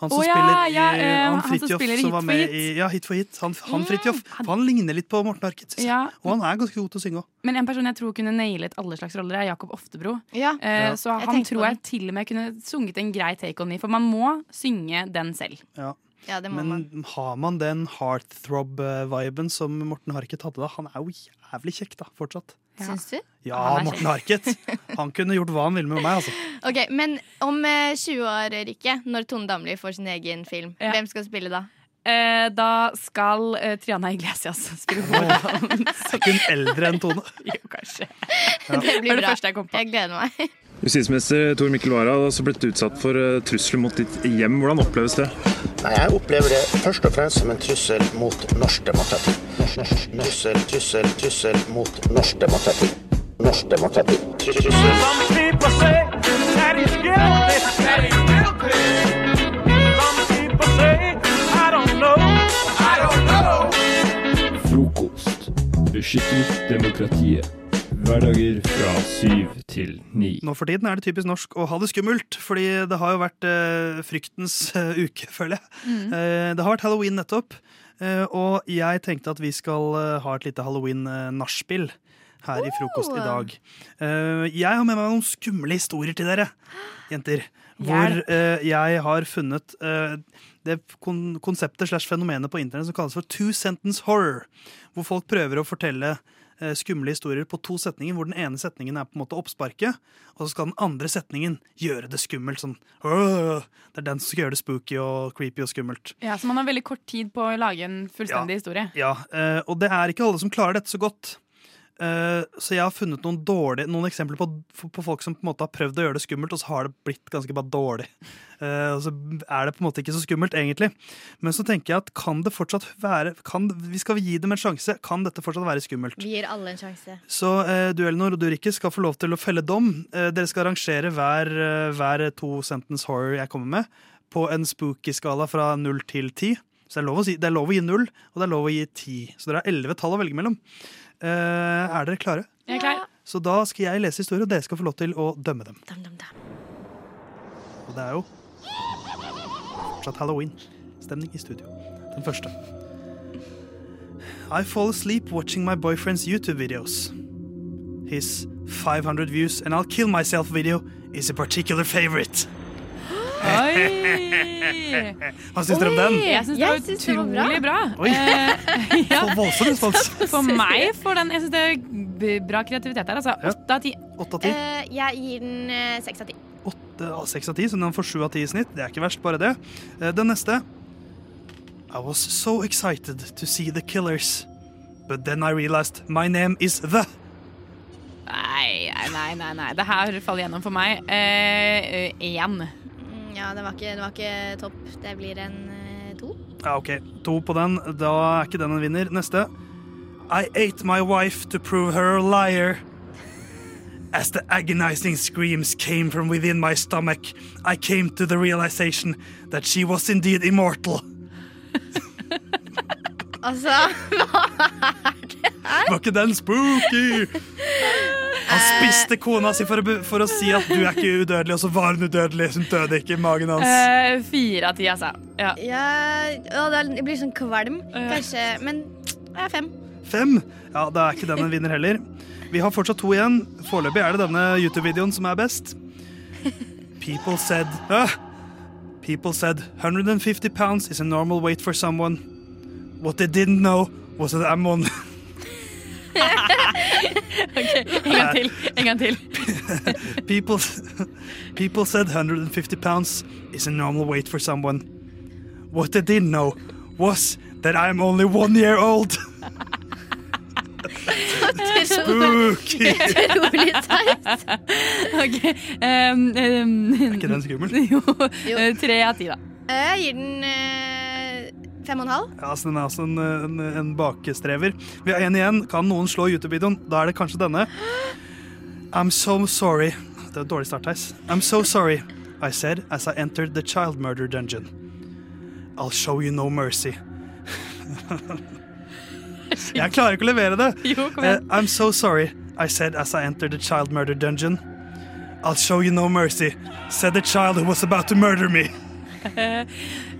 S18: Han som
S3: oh, ja,
S18: spiller i
S3: ja, eh,
S18: Han
S3: han som spiller
S18: som
S3: Hit
S18: var med
S3: hit.
S18: i Ja, Hit for hit. Han, han
S3: Mm,
S18: Fridtjof. For han ligner litt på Morten Arket.
S3: Ja.
S18: Og han er ganske god til å synge òg.
S3: Men en person jeg tror kunne nailet alle slags roller, er Jakob Oftebro.
S19: Ja,
S3: Eh, Så
S19: jeg
S3: han tror jeg til og med kunne sunget en grei take on me, for man må synge den selv.
S18: Ja.
S19: Ja, det må
S18: Men
S19: man.
S18: har man den heartthrob-viben som Morten Harket hadde da? Han er jo jævlig kjekk da, fortsatt.
S19: Syns du?
S18: Ja, Morten Harket. Han kunne gjort hva han ville med meg, altså. [LAUGHS]
S19: Ok, Men om eh, 20 år, Rikke, når Tone Damli får sin egen film,
S3: Ja.
S19: hvem skal spille da?
S3: Eh, da skal eh, Triana Iglesias [LAUGHS] spille hovedrollen.
S18: Er ikke hun eldre enn Tone? [LAUGHS]
S3: jo, kanskje.
S19: Det
S3: Det
S19: blir
S3: var det
S19: bra.
S3: første jeg kom på.
S19: Jeg gleder meg.
S21: Justisminister Tor Mikkel Wara har også blitt utsatt for eh, trusler mot ditt hjem. Hvordan oppleves det?
S22: Nei, Jeg opplever det først og fremst som en trussel mot norsk demokrati. Trussel, trussel, trussel mot norsk demokrati. Norsk demokrati. Trussel.
S2: Frokost. Beskytter demokratiet. Hverdager fra syv til ni.
S18: Nå for tiden er det typisk norsk å ha det skummelt, fordi det har jo vært eh, fryktens eh, uke, [LAUGHS] føler jeg.
S3: Mm.
S18: Eh, det har vært halloween nettopp, eh, og jeg tenkte at vi skal eh, ha et lite halloween-nachspiel her i frokost i dag. Eh, jeg har med meg noen skumle historier til dere, [GASPS] jenter. Hvor eh, jeg har funnet eh, det kon konseptet slash fenomenet på internett som kalles for two sentence horror. Hvor folk prøver å fortelle eh, skumle historier på to setninger, hvor den ene setningen er på en måte oppsparket, og så skal den andre setningen gjøre det skummelt. Sånn, det er den som skal gjøre det spooky og creepy og skummelt.
S3: Ja, Så man har veldig kort tid på å lage en fullstendig historie.
S18: Ja, eh, Og det er ikke alle som klarer dette så godt. Eh, så jeg har funnet noen, dårlige, noen eksempler på, på folk som på en måte har prøvd å gjøre det skummelt, og så har det blitt ganske bare dårlig. Uh, og så er det på en måte ikke så skummelt, egentlig. Men så tenker jeg at kan det fortsatt være kan, Vi skal gi dem en sjanse. Kan dette fortsatt være skummelt?
S19: Vi gir alle en sjanse.
S18: Så uh, du Elinor og du Rikke skal få lov til å felle dom. Dere skal arrangere hver, hver to sentence horror jeg kommer med, på en spooky-skala fra null til ti. Så det er, lov å si, det er lov å gi null, og det er lov å gi ti. Så dere har elleve tall å velge mellom. Eh, er dere klare?
S3: Jeg er klar.
S18: Så da skal jeg lese historier, og dere skal få lov til å dømme dem. Og det er jo fortsatt halloween-stemning i studio. Den første. I fall asleep watching my boyfriend's YouTube videos. His 500 views and I'll kill myself video is a particular favorite.
S3: Oi!
S18: Hva syns dere om den?
S3: Jeg syns det var
S19: synes det var bra.
S3: utrolig bra.
S18: Oi.
S3: Eh, [LAUGHS] ja.
S18: For voldsom respons.
S3: For meg får den Jeg syns det er b- bra kreativitet her. Altså. Åtte av ti.
S18: Åtte av ti.
S19: Eh, jeg gir den eh, seks av ti.
S18: Åtte av seks av ti, så den får sju av ti i snitt. Det er ikke verst, bare det. Eh, Den neste. I was so excited to see the killers. But then I realized my name is The.
S3: Nei, nei, nei. nei. Det her faller gjennom for meg. Én.
S19: Ja, det var ikke, det var ikke topp. Det blir en eh, to.
S18: Ja, OK. To på den. Da er ikke den en vinner. Neste. I ate my wife to prove her a liar. As the agonizing screams came from within my stomach, I came to the realization that she was indeed immortal. [LAUGHS]
S19: Altså, [LAUGHS] hva er det?
S18: Var ikke den spooky? Han spiste kona si for å, for å si at du er ikke udødelig, og så var hun udødelig. Hun døde ikke i magen hans.
S3: Eh, fire av ti, altså. Ja.
S19: Ja, å, det jeg blir sånn kvalm, kanskje. Men jeg er fem.
S18: Fem. Ja, da er ikke den en vinner heller. Vi har fortsatt to igjen. Foreløpig er det denne YouTube-videoen som er best. People said uh, People said 150 pounds is a normal weight for someone. What they didn't know was that I'm on [LAUGHS]
S3: Ok, En gang til. En gang til. [LAUGHS]
S18: people, people said 150 pounds is a normal weight for someone. What they didn't know was that I'm only one year old. Spooky! [LAUGHS]
S19: Utrolig teit.
S3: Ok. Um, um,
S18: Er ikke den skummel?
S3: Jo. eh, Tre av ti, da.
S19: Jeg gir den eh, fem og en halv.
S18: Ja, så Den er altså en, en, en bakestrever. Vi har én igjen. Kan noen slå YouTube-videoen? Da er det kanskje denne. I'm so sorry. Det er et dårlig start, Theis. I'm so sorry, I said as I entered the child murder dungeon. I'll show you no mercy. [LAUGHS] Jeg klarer ikke å levere det.
S3: Jo, kom igjen.
S18: Eh, I'm so sorry, I said as I entered the child murder dungeon. I'll show you no mercy, said the child who was about to murder me. [LAUGHS]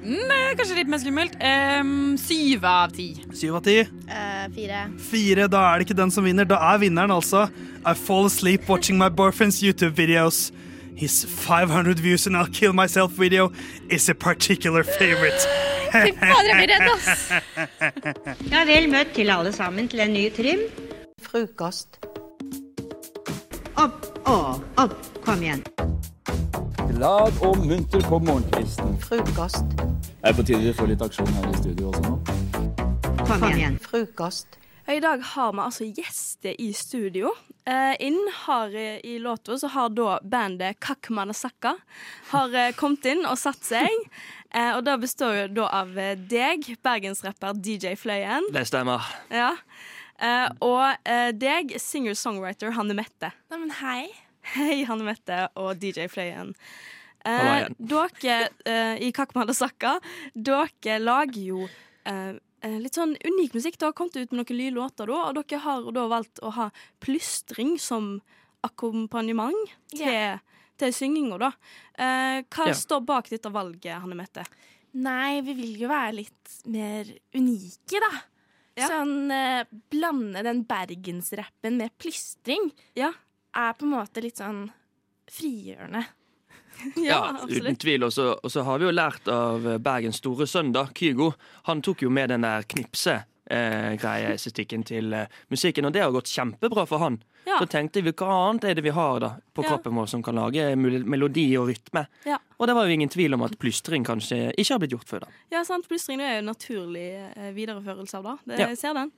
S3: Mm, eh, kanskje litt mer skummelt. Um, syv av ti.
S18: Syv av ti.
S19: Eh, fire.
S18: Fire, da er det ikke den som vinner. Da er vinneren altså I fall asleep watching my boyfriend's YouTube videos. His 500 views and I'll kill myself video is a particular favorite.
S23: Fy fader, jeg blir redd, ass. Ja, vel møtt til alle sammen til en ny trim. Frokost. Opp og opp. Kom igjen.
S24: Glad og munter på morgenkvisten.
S23: Frokost.
S24: Er på tide vi får litt aksjon her i studio også nå?
S23: Kom igjen. Frokost.
S25: I dag har vi altså gjester i studio. Eh, inn har eh, i låta så har da bandet Kakmanasaka har eh, kommet inn og satt seg. Eh, og det består jo da av eh, deg, bergensrapper DJ Fløyen.
S26: Det stemmer.
S25: Ja. Eh, og eh, deg, singer-songwriter Hanne Mette.
S4: Neimen, hei.
S25: Hei, Hanne Mette og DJ Fløyen. Eh, dere eh, i Kakmanasakka, dere lager jo eh, eh, litt sånn unik musikk. Dere har kommet ut med noen nye låter, da, og dere har da valgt å ha plystring som akkompagnement til, til synginga, da. Eh, hva
S4: Ja.
S25: står bak dette valget, Hanne Mette?
S4: Nei, vi vil jo være litt mer unike, da. Sånn eh, blande den bergensrappen med plystring er på en måte litt sånn frigjørende. [LAUGHS]
S26: Ja, uten tvil. Og så har vi jo lært av Bergens store sønn, da, Kygo. Han tok jo med den der knipse-greieestetikken til eh, musikken, og det har gått kjempebra for han.
S25: Ja.
S26: Så tenkte vi hva annet er det vi har da på
S25: Ja.
S26: kroppen vår som kan lage melodi og rytme.
S25: Ja.
S26: Og det var jo ingen tvil om at plystring kanskje ikke har blitt gjort før. da.
S25: Ja, sant. Plystring er jo en naturlig eh, videreførelse av da. det. Jeg ser den.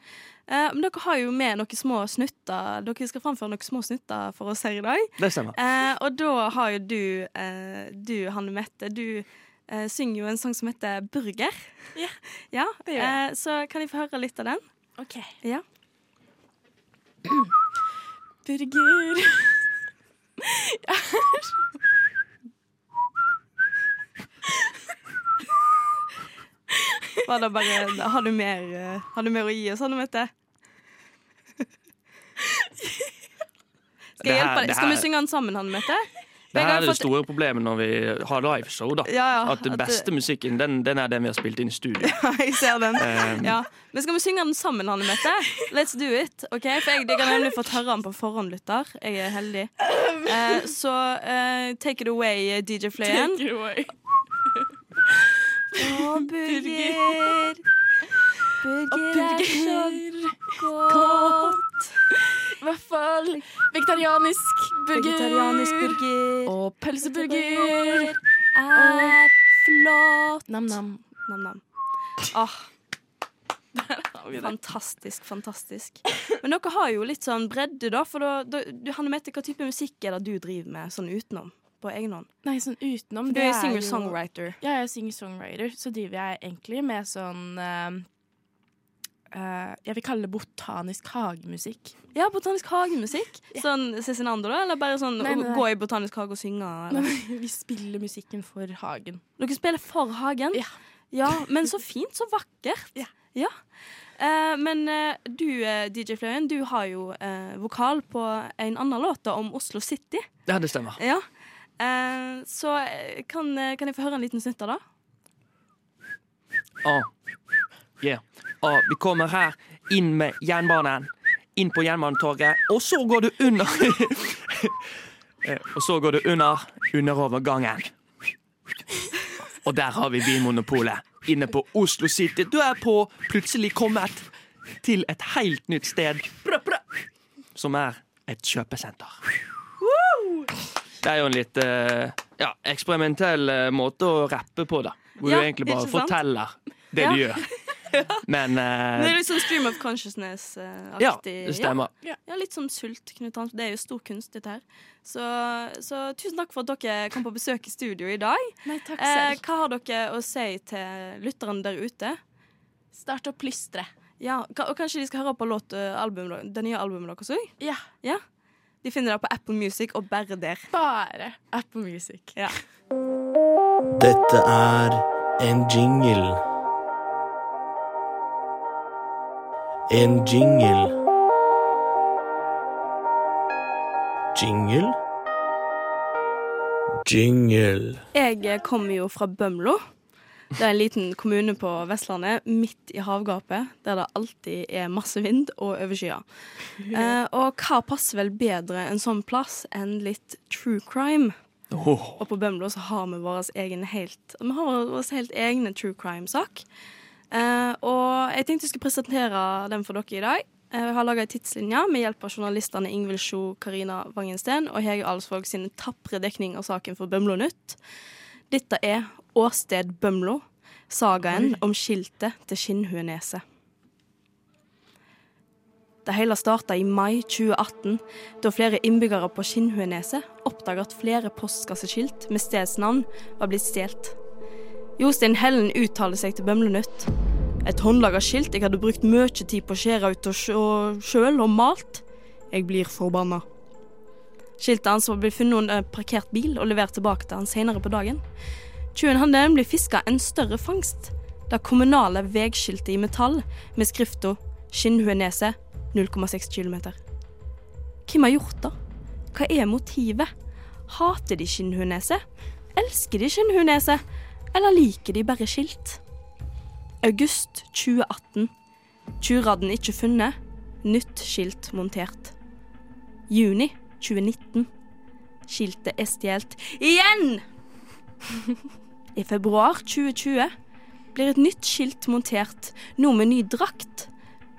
S25: Eh, men dere har jo med noen små snutter. Dere skal framføre noen små snutter for oss her i dag.
S26: Det stemmer.
S25: Eh, og da har jo du, eh, du Hanne Mette, du eh, synger jo en sang som heter Burger.
S4: Ja, [LAUGHS]
S25: ja
S4: det gjør jeg.
S25: Uh, Så kan jeg få høre litt av den?
S4: OK.
S25: Ja. [CLEARS THROAT]
S4: Burger.
S25: Var det bare, har, du mer, eh, har du mer å gi oss, Hanne Mette? [LAUGHS] Skal, jeg hjelpe deg? Skal vi synge den sammen, Hanne Mette?
S26: Det her er det store problemet når vi har liveshow. da.
S25: Ja, ja,
S26: at den
S25: at
S26: beste musikken den, den er den vi har spilt inn i studio. [LAUGHS]
S25: Ja, jeg ser den.
S26: Um,
S25: ja. Men skal vi synge den sammen, Hanne Mette? Let's do it. ok? For jeg, jeg har nemlig fått høre den på forhånd, lytter. Jeg er heldig. Uh, så uh, take it away, DJ Fløyen.
S4: Take it away.
S25: Å, [LAUGHS] burger. Burger er så godt.
S4: Hvert fall vegetarianisk burger.
S25: Vegetarianisk burger.
S4: Og pølseburger.
S25: er flott.
S4: Nam-nam.
S25: Nam-nam. Ah. [LAUGHS] Fantastisk, fantastisk. Men dere har jo litt sånn bredde, da. For da, da, du, Hanne Mette, hva type musikk er det du driver med sånn utenom? På egen hånd?
S4: Nei, sånn utenom.
S25: For du
S4: det
S25: er singer-songwriter.
S4: Ja, jeg er singer-songwriter. Så driver jeg egentlig med sånn eh,
S25: eh, Jeg vil kalle det botanisk hagemusikk. Ja, botanisk hagemusikk. Sånn Cezinando, da? Eller bare sånn
S12: Nei, nei, nei.
S25: gå i botanisk hage og synge? [LAUGHS]
S12: Vi spiller musikken for hagen.
S25: Dere spiller for hagen? Ja. men så fint, så vakkert. Ja. Uh, men uh, du, DJ Fløyen, du har jo eh, vokal på en annen låt da, om Oslo City.
S26: Ja, det stemmer.
S25: Ja. Eh, så kan, kan jeg få høre en liten snutt av det?
S26: Oh. Yeah. Ah, vi kommer her inn med jernbanen. Inn på Jernbanetorget, og så går du under [LAUGHS] Eh, Og så går du under underovergangen. Og der har vi Vinmonopolet. Inne på Oslo City. Du er på plutselig kommet til et helt nytt sted. Som er et kjøpesenter. Det er jo en litt eh, ja, eksperimentell eh, måte å rappe på, da. Hvor
S25: Ja,
S26: du egentlig bare forteller det
S25: Ja.
S26: du gjør. Men uh,
S25: Det er litt sånn stream of consciousness-aktig.
S26: Ja, det stemmer.
S25: Ja. ja, litt som sult, Knut Hans. Det er jo stor kunst, dette her. Så, så tusen takk for at dere kom på besøk i studio i dag.
S12: Nei, takk
S25: eh,
S12: selv.
S25: hva har dere å si til lytterne der ute?
S12: Start å plystre.
S25: Ja, og kanskje de skal høre på låt, eh, album, det nye albumet deres òg?
S12: Ja.
S25: ja. De finner det på Apple Music og bare der.
S12: Bare Apple Music.
S25: Ja.
S16: Dette er en jingle. En jingle. Jingle? Jingle.
S25: Jeg kommer jo fra Bømlo. Det er en liten kommune på Vestlandet, midt i havgapet, der det alltid er masse vind og overskyer. [LAUGHS] Eh, og hva passer vel bedre en sånn plass enn litt true crime? Og på Bømlo så har vi vår egen helt Vi har vår helt egne true crime-sak. Eh, og jeg tenkte jeg skulle presentere den for dere i dag. Eh, Jeg har laga ei tidslinje med hjelp av journalistene Ingvild Sjo, Karina Vangensten og Hege Alsvåg sine tapre dekning av saken for Bømlo Nytt. Dette er Åsted Bømlo, sagaen om skiltet til Skinnhueneset. Det hele starta i mai 2018, da flere innbyggere på Skinnhueneset oppdaga at flere postkasseskilt med stedsnavn var blitt stjålet. Jostein Hellen uttaler seg til Bømlenytt. Et håndlaga skilt jeg hadde brukt mye tid på å skjære ut og sjøl og malt. Jeg blir forbanna. Skiltet hans blitt funnet under en parkert bil og levert tilbake til han senere på dagen. Tjuven hadde nemlig fiska en større fangst. Det kommunale veiskiltet i metall med skrifta 'Skinnhueneset 0,6 km'. Hvem har gjort det? Hva er motivet? Hater de Skinnhueneset? Elsker de Skinnhueneset? Eller liker de bare skilt? August 2018. Tjuvradden ikke funnet. Nytt skilt montert. Juni 2019. Skiltet er stjålet igjen! [LAUGHS] I februar 2020 blir et nytt skilt montert, nå med ny drakt.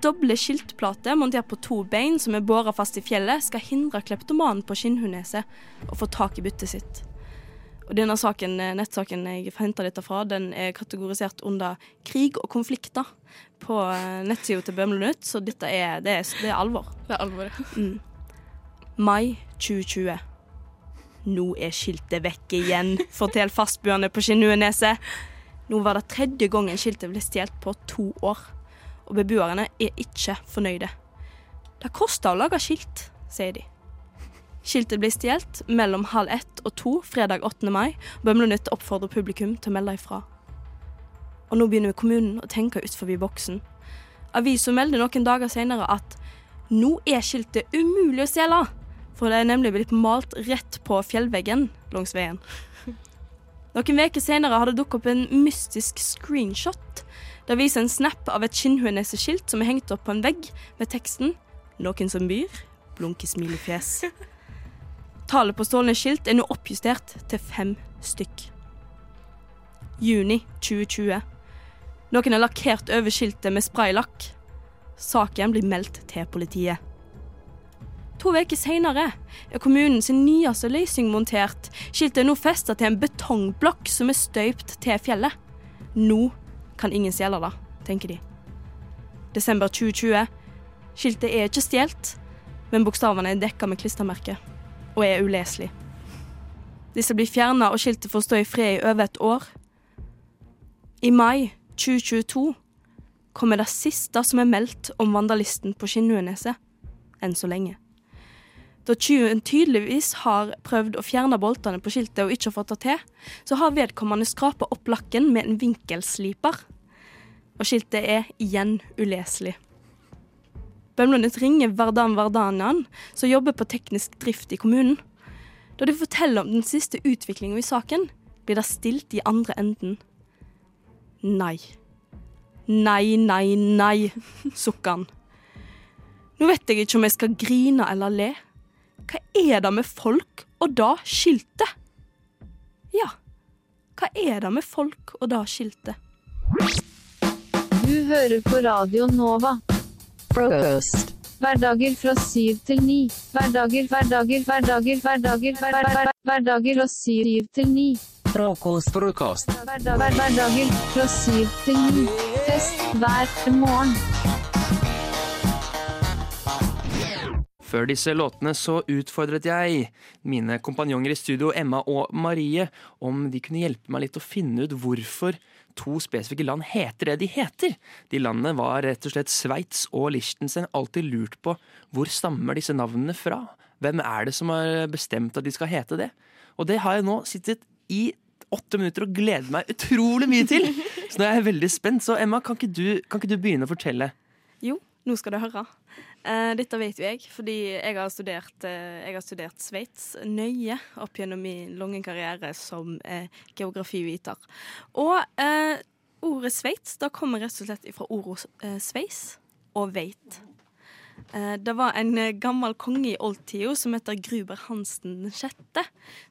S25: Doble skiltplater montert på to bein som er båret fast i fjellet, skal hindre kleptomanen på Skinnhuneset å få tak i byttet sitt. Og denne saken, eh, nettsaken jeg henta dette fra, den er kategorisert under krig og konflikter på eh, nettsida til Bømlo Nytt, så dette er, det er, det er alvor.
S12: Det er alvor.
S25: Mm. Mai 2020. Nå er skiltet vekk igjen, forteller fastboende på Skinnhueneset. Nå var det tredje gangen skiltet ble stjålet på to år, og beboerne er ikke fornøyde. Det koster å lage skilt, sier de. Skiltet blir stjålet mellom halv ett og to fredag 8. mai. Bømlo Nytt oppfordrer publikum til å melde ifra. Og nå begynner kommunen å tenke utenfor boksen. Avisa melder noen dager senere at nå er skiltet umulig å stjele, for det er nemlig blitt malt rett på fjellveggen langs veien. Noen uker senere har det dukket opp en mystisk screenshot. Det viser en snap av et Skinnhueneset-skilt som er hengt opp på en vegg med teksten 'Noen som byr', blunke smilefjes. Tallet på stjålne skilt er nå oppjustert til fem stykk. Juni 2020. Noen har lakkert over skiltet med spraylakk. Saken blir meldt til politiet. To uker senere er kommunens nyeste løsning montert. Skiltet er nå festet til en betongblokk som er støypt til fjellet. Nå kan ingen stjele det, tenker de. Desember 2020. Skiltet er ikke stjålet, men bokstavene er dekka med klistremerke og er uleselig. Disse blir fjerna, og skiltet får stå i fred i over et år. I mai 2022 kommer det siste som er meldt om vandalisten på Skinnueneset, Enn så lenge. Da tyven tydeligvis har prøvd å fjerne boltene på skiltet og ikke fått det til, så har vedkommende skrapa opp lakken med en vinkelsliper. Og skiltet er igjen uleselig. Bømlonet ringer Vardan Vardanian, som jobber på teknisk drift i kommunen. Da de forteller om den siste utviklingen i saken, blir det stilt i andre enden. Nei. Nei, nei, nei, sukker han. Nå vet jeg ikke om jeg skal grine eller le. Hva er det med folk og da skiltet? Ja, hva er det med folk og da skiltet?
S27: Du hører på Radio Nova. Frokost. Hverdager fra syv til ni. Hverdager, hverdager, hverdager, hverdager, hver- hver- hver- hverdager fra syv til ni.
S28: Frokost. Frokost.
S27: Hverdager fra syv til ni. Fest hver morgen.
S26: Før disse låtene så utfordret jeg mine kompanjonger i studio, Emma og Marie, om de kunne hjelpe meg litt å finne ut hvorfor to spesifikke land heter det de heter. De landene var rett og slett Sveits og Liechtenstein. Alltid lurt på hvor stammer disse navnene fra? Hvem er det som har bestemt at de skal hete det? Og det har jeg nå sittet i åtte minutter og gleder meg utrolig mye til. Så nå er jeg veldig spent. Så Emma, kan ikke du, kan ikke du begynne å fortelle?
S25: Jo, nå skal du høre. Eh, dette vet jo jeg, fordi jeg har studert, eh, jeg studert Sveits nøye opp gjennom min lange karriere som eh, geografiviter. Og eh, ordet Sveits da kommer rett og slett fra ordet eh, sveis og veit. Eh, det var en gammel konge i oldtida som heter Gruber Hansen 6.,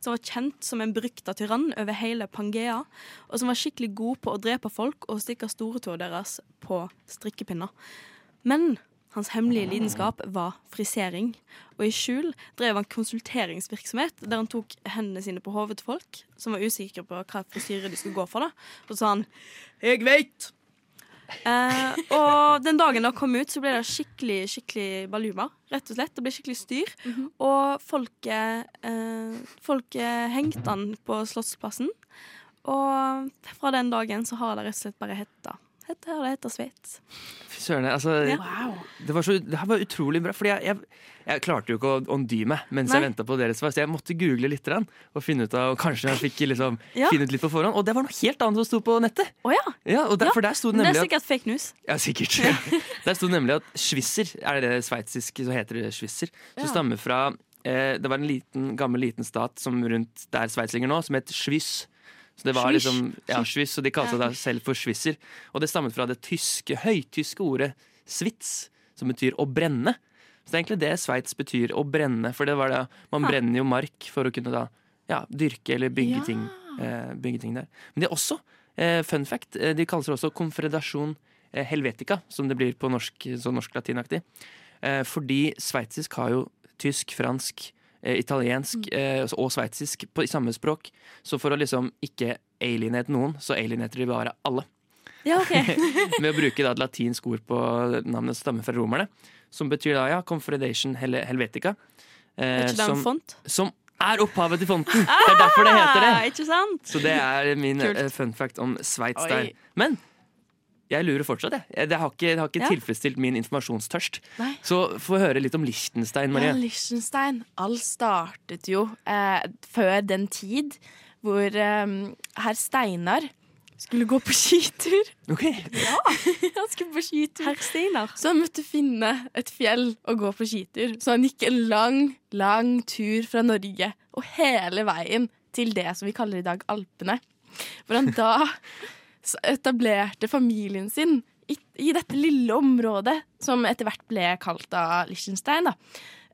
S25: som var kjent som en berykta tyrann over hele Pangea, og som var skikkelig god på å drepe folk og stikke storetåa deres på strikkepinner. Men hans hemmelige lidenskap var frisering, og i skjul drev han konsulteringsvirksomhet der han tok hendene sine på hodet til folk som var usikre på hva frisyre de skulle gå for. da. Og så sa han 'Jeg veit'. Eh, og den dagen det kom ut, så ble det skikkelig skikkelig baluma. Rett og slett. Det ble skikkelig styr. Og folket, eh, folk hengte han på Slottsplassen. Og fra den dagen så har det rett og slett bare hetta. Hetta har det hetta Sveits.
S26: Fy søren, altså
S25: Ja.
S26: det, var så, det her var utrolig bra. Fordi jeg, jeg, jeg klarte jo ikke å, åndy meg mens jeg
S25: Nei.
S26: venta på deres svar, så jeg måtte google litt og finne ut av, og kanskje jeg fikk liksom,
S25: Ja.
S26: finne ut litt på forhånd. Og det var noe helt annet som sto på nettet!
S25: Oh, ja.
S26: Ja, og der, For der sto det
S25: Men det
S26: nemlig
S25: er
S26: at
S25: sikkert fake news.
S26: ja, sikkert. [LAUGHS] Der sto det nemlig at Schwisser, er det det sveitsisk, så heter det Schwisser, som
S25: Ja.
S26: stammer fra eh, Det var en liten, gammel liten stat som rundt der Sveits ligger nå, som het Schwyz. Så det var liksom, ja, Swiss, og de kalte seg selv for swisser. Og det stammet fra det tyske, høytyske ordet svits, som betyr å brenne. Så det er egentlig det Sveits betyr, å brenne. For det var det, man brenner jo mark for å kunne da ja, dyrke eller bygge,
S25: Ja.
S26: ting, eh, bygge ting der. Men det er også, eh, fun fact, eh, de kalles det også Confederasjon eh, Helvetica, som det blir på norsk, så norsk-latinaktig. Eh, fordi sveitsisk har jo tysk, fransk, italiensk eh, og sveitsisk på- i samme språk. Så for å liksom ikke alienate noen, så alienater de bare alle.
S25: Ja, ok. [LAUGHS]
S26: Med å bruke da et latinsk ord på navnet som stammer fra romerne. Som betyr da ja, Confederation Hel Helvetica. eh, som,
S25: font?
S26: som er opphavet til fonten! Det er derfor det heter det.
S25: Ah, Ikke sant?
S26: Så det er min
S25: Kult.
S26: eh, fun fact om Sveits der. Men jeg lurer fortsatt, jeg. Det har ikke, det har ikke
S15: Ja.
S26: tilfredsstilt min informasjonstørst.
S15: Nei.
S26: Så få høre litt om Liechtenstein,
S15: Ja,
S26: Marie.
S15: Liechtenstein. Alt startet jo eh, før den tid hvor eh, herr Steinar skulle gå på skitur.
S26: Ok.
S15: Ja, [LAUGHS] han skulle på skitur. Herr Steinar. Så han måtte finne et fjell å gå på skitur. Så han gikk en lang, lang tur fra Norge og hele veien til det som vi kaller i dag Alpene. Hvor han da [LAUGHS] etablerte familien sin i, i dette lille området, som etter hvert ble kalt av Liechtenstein.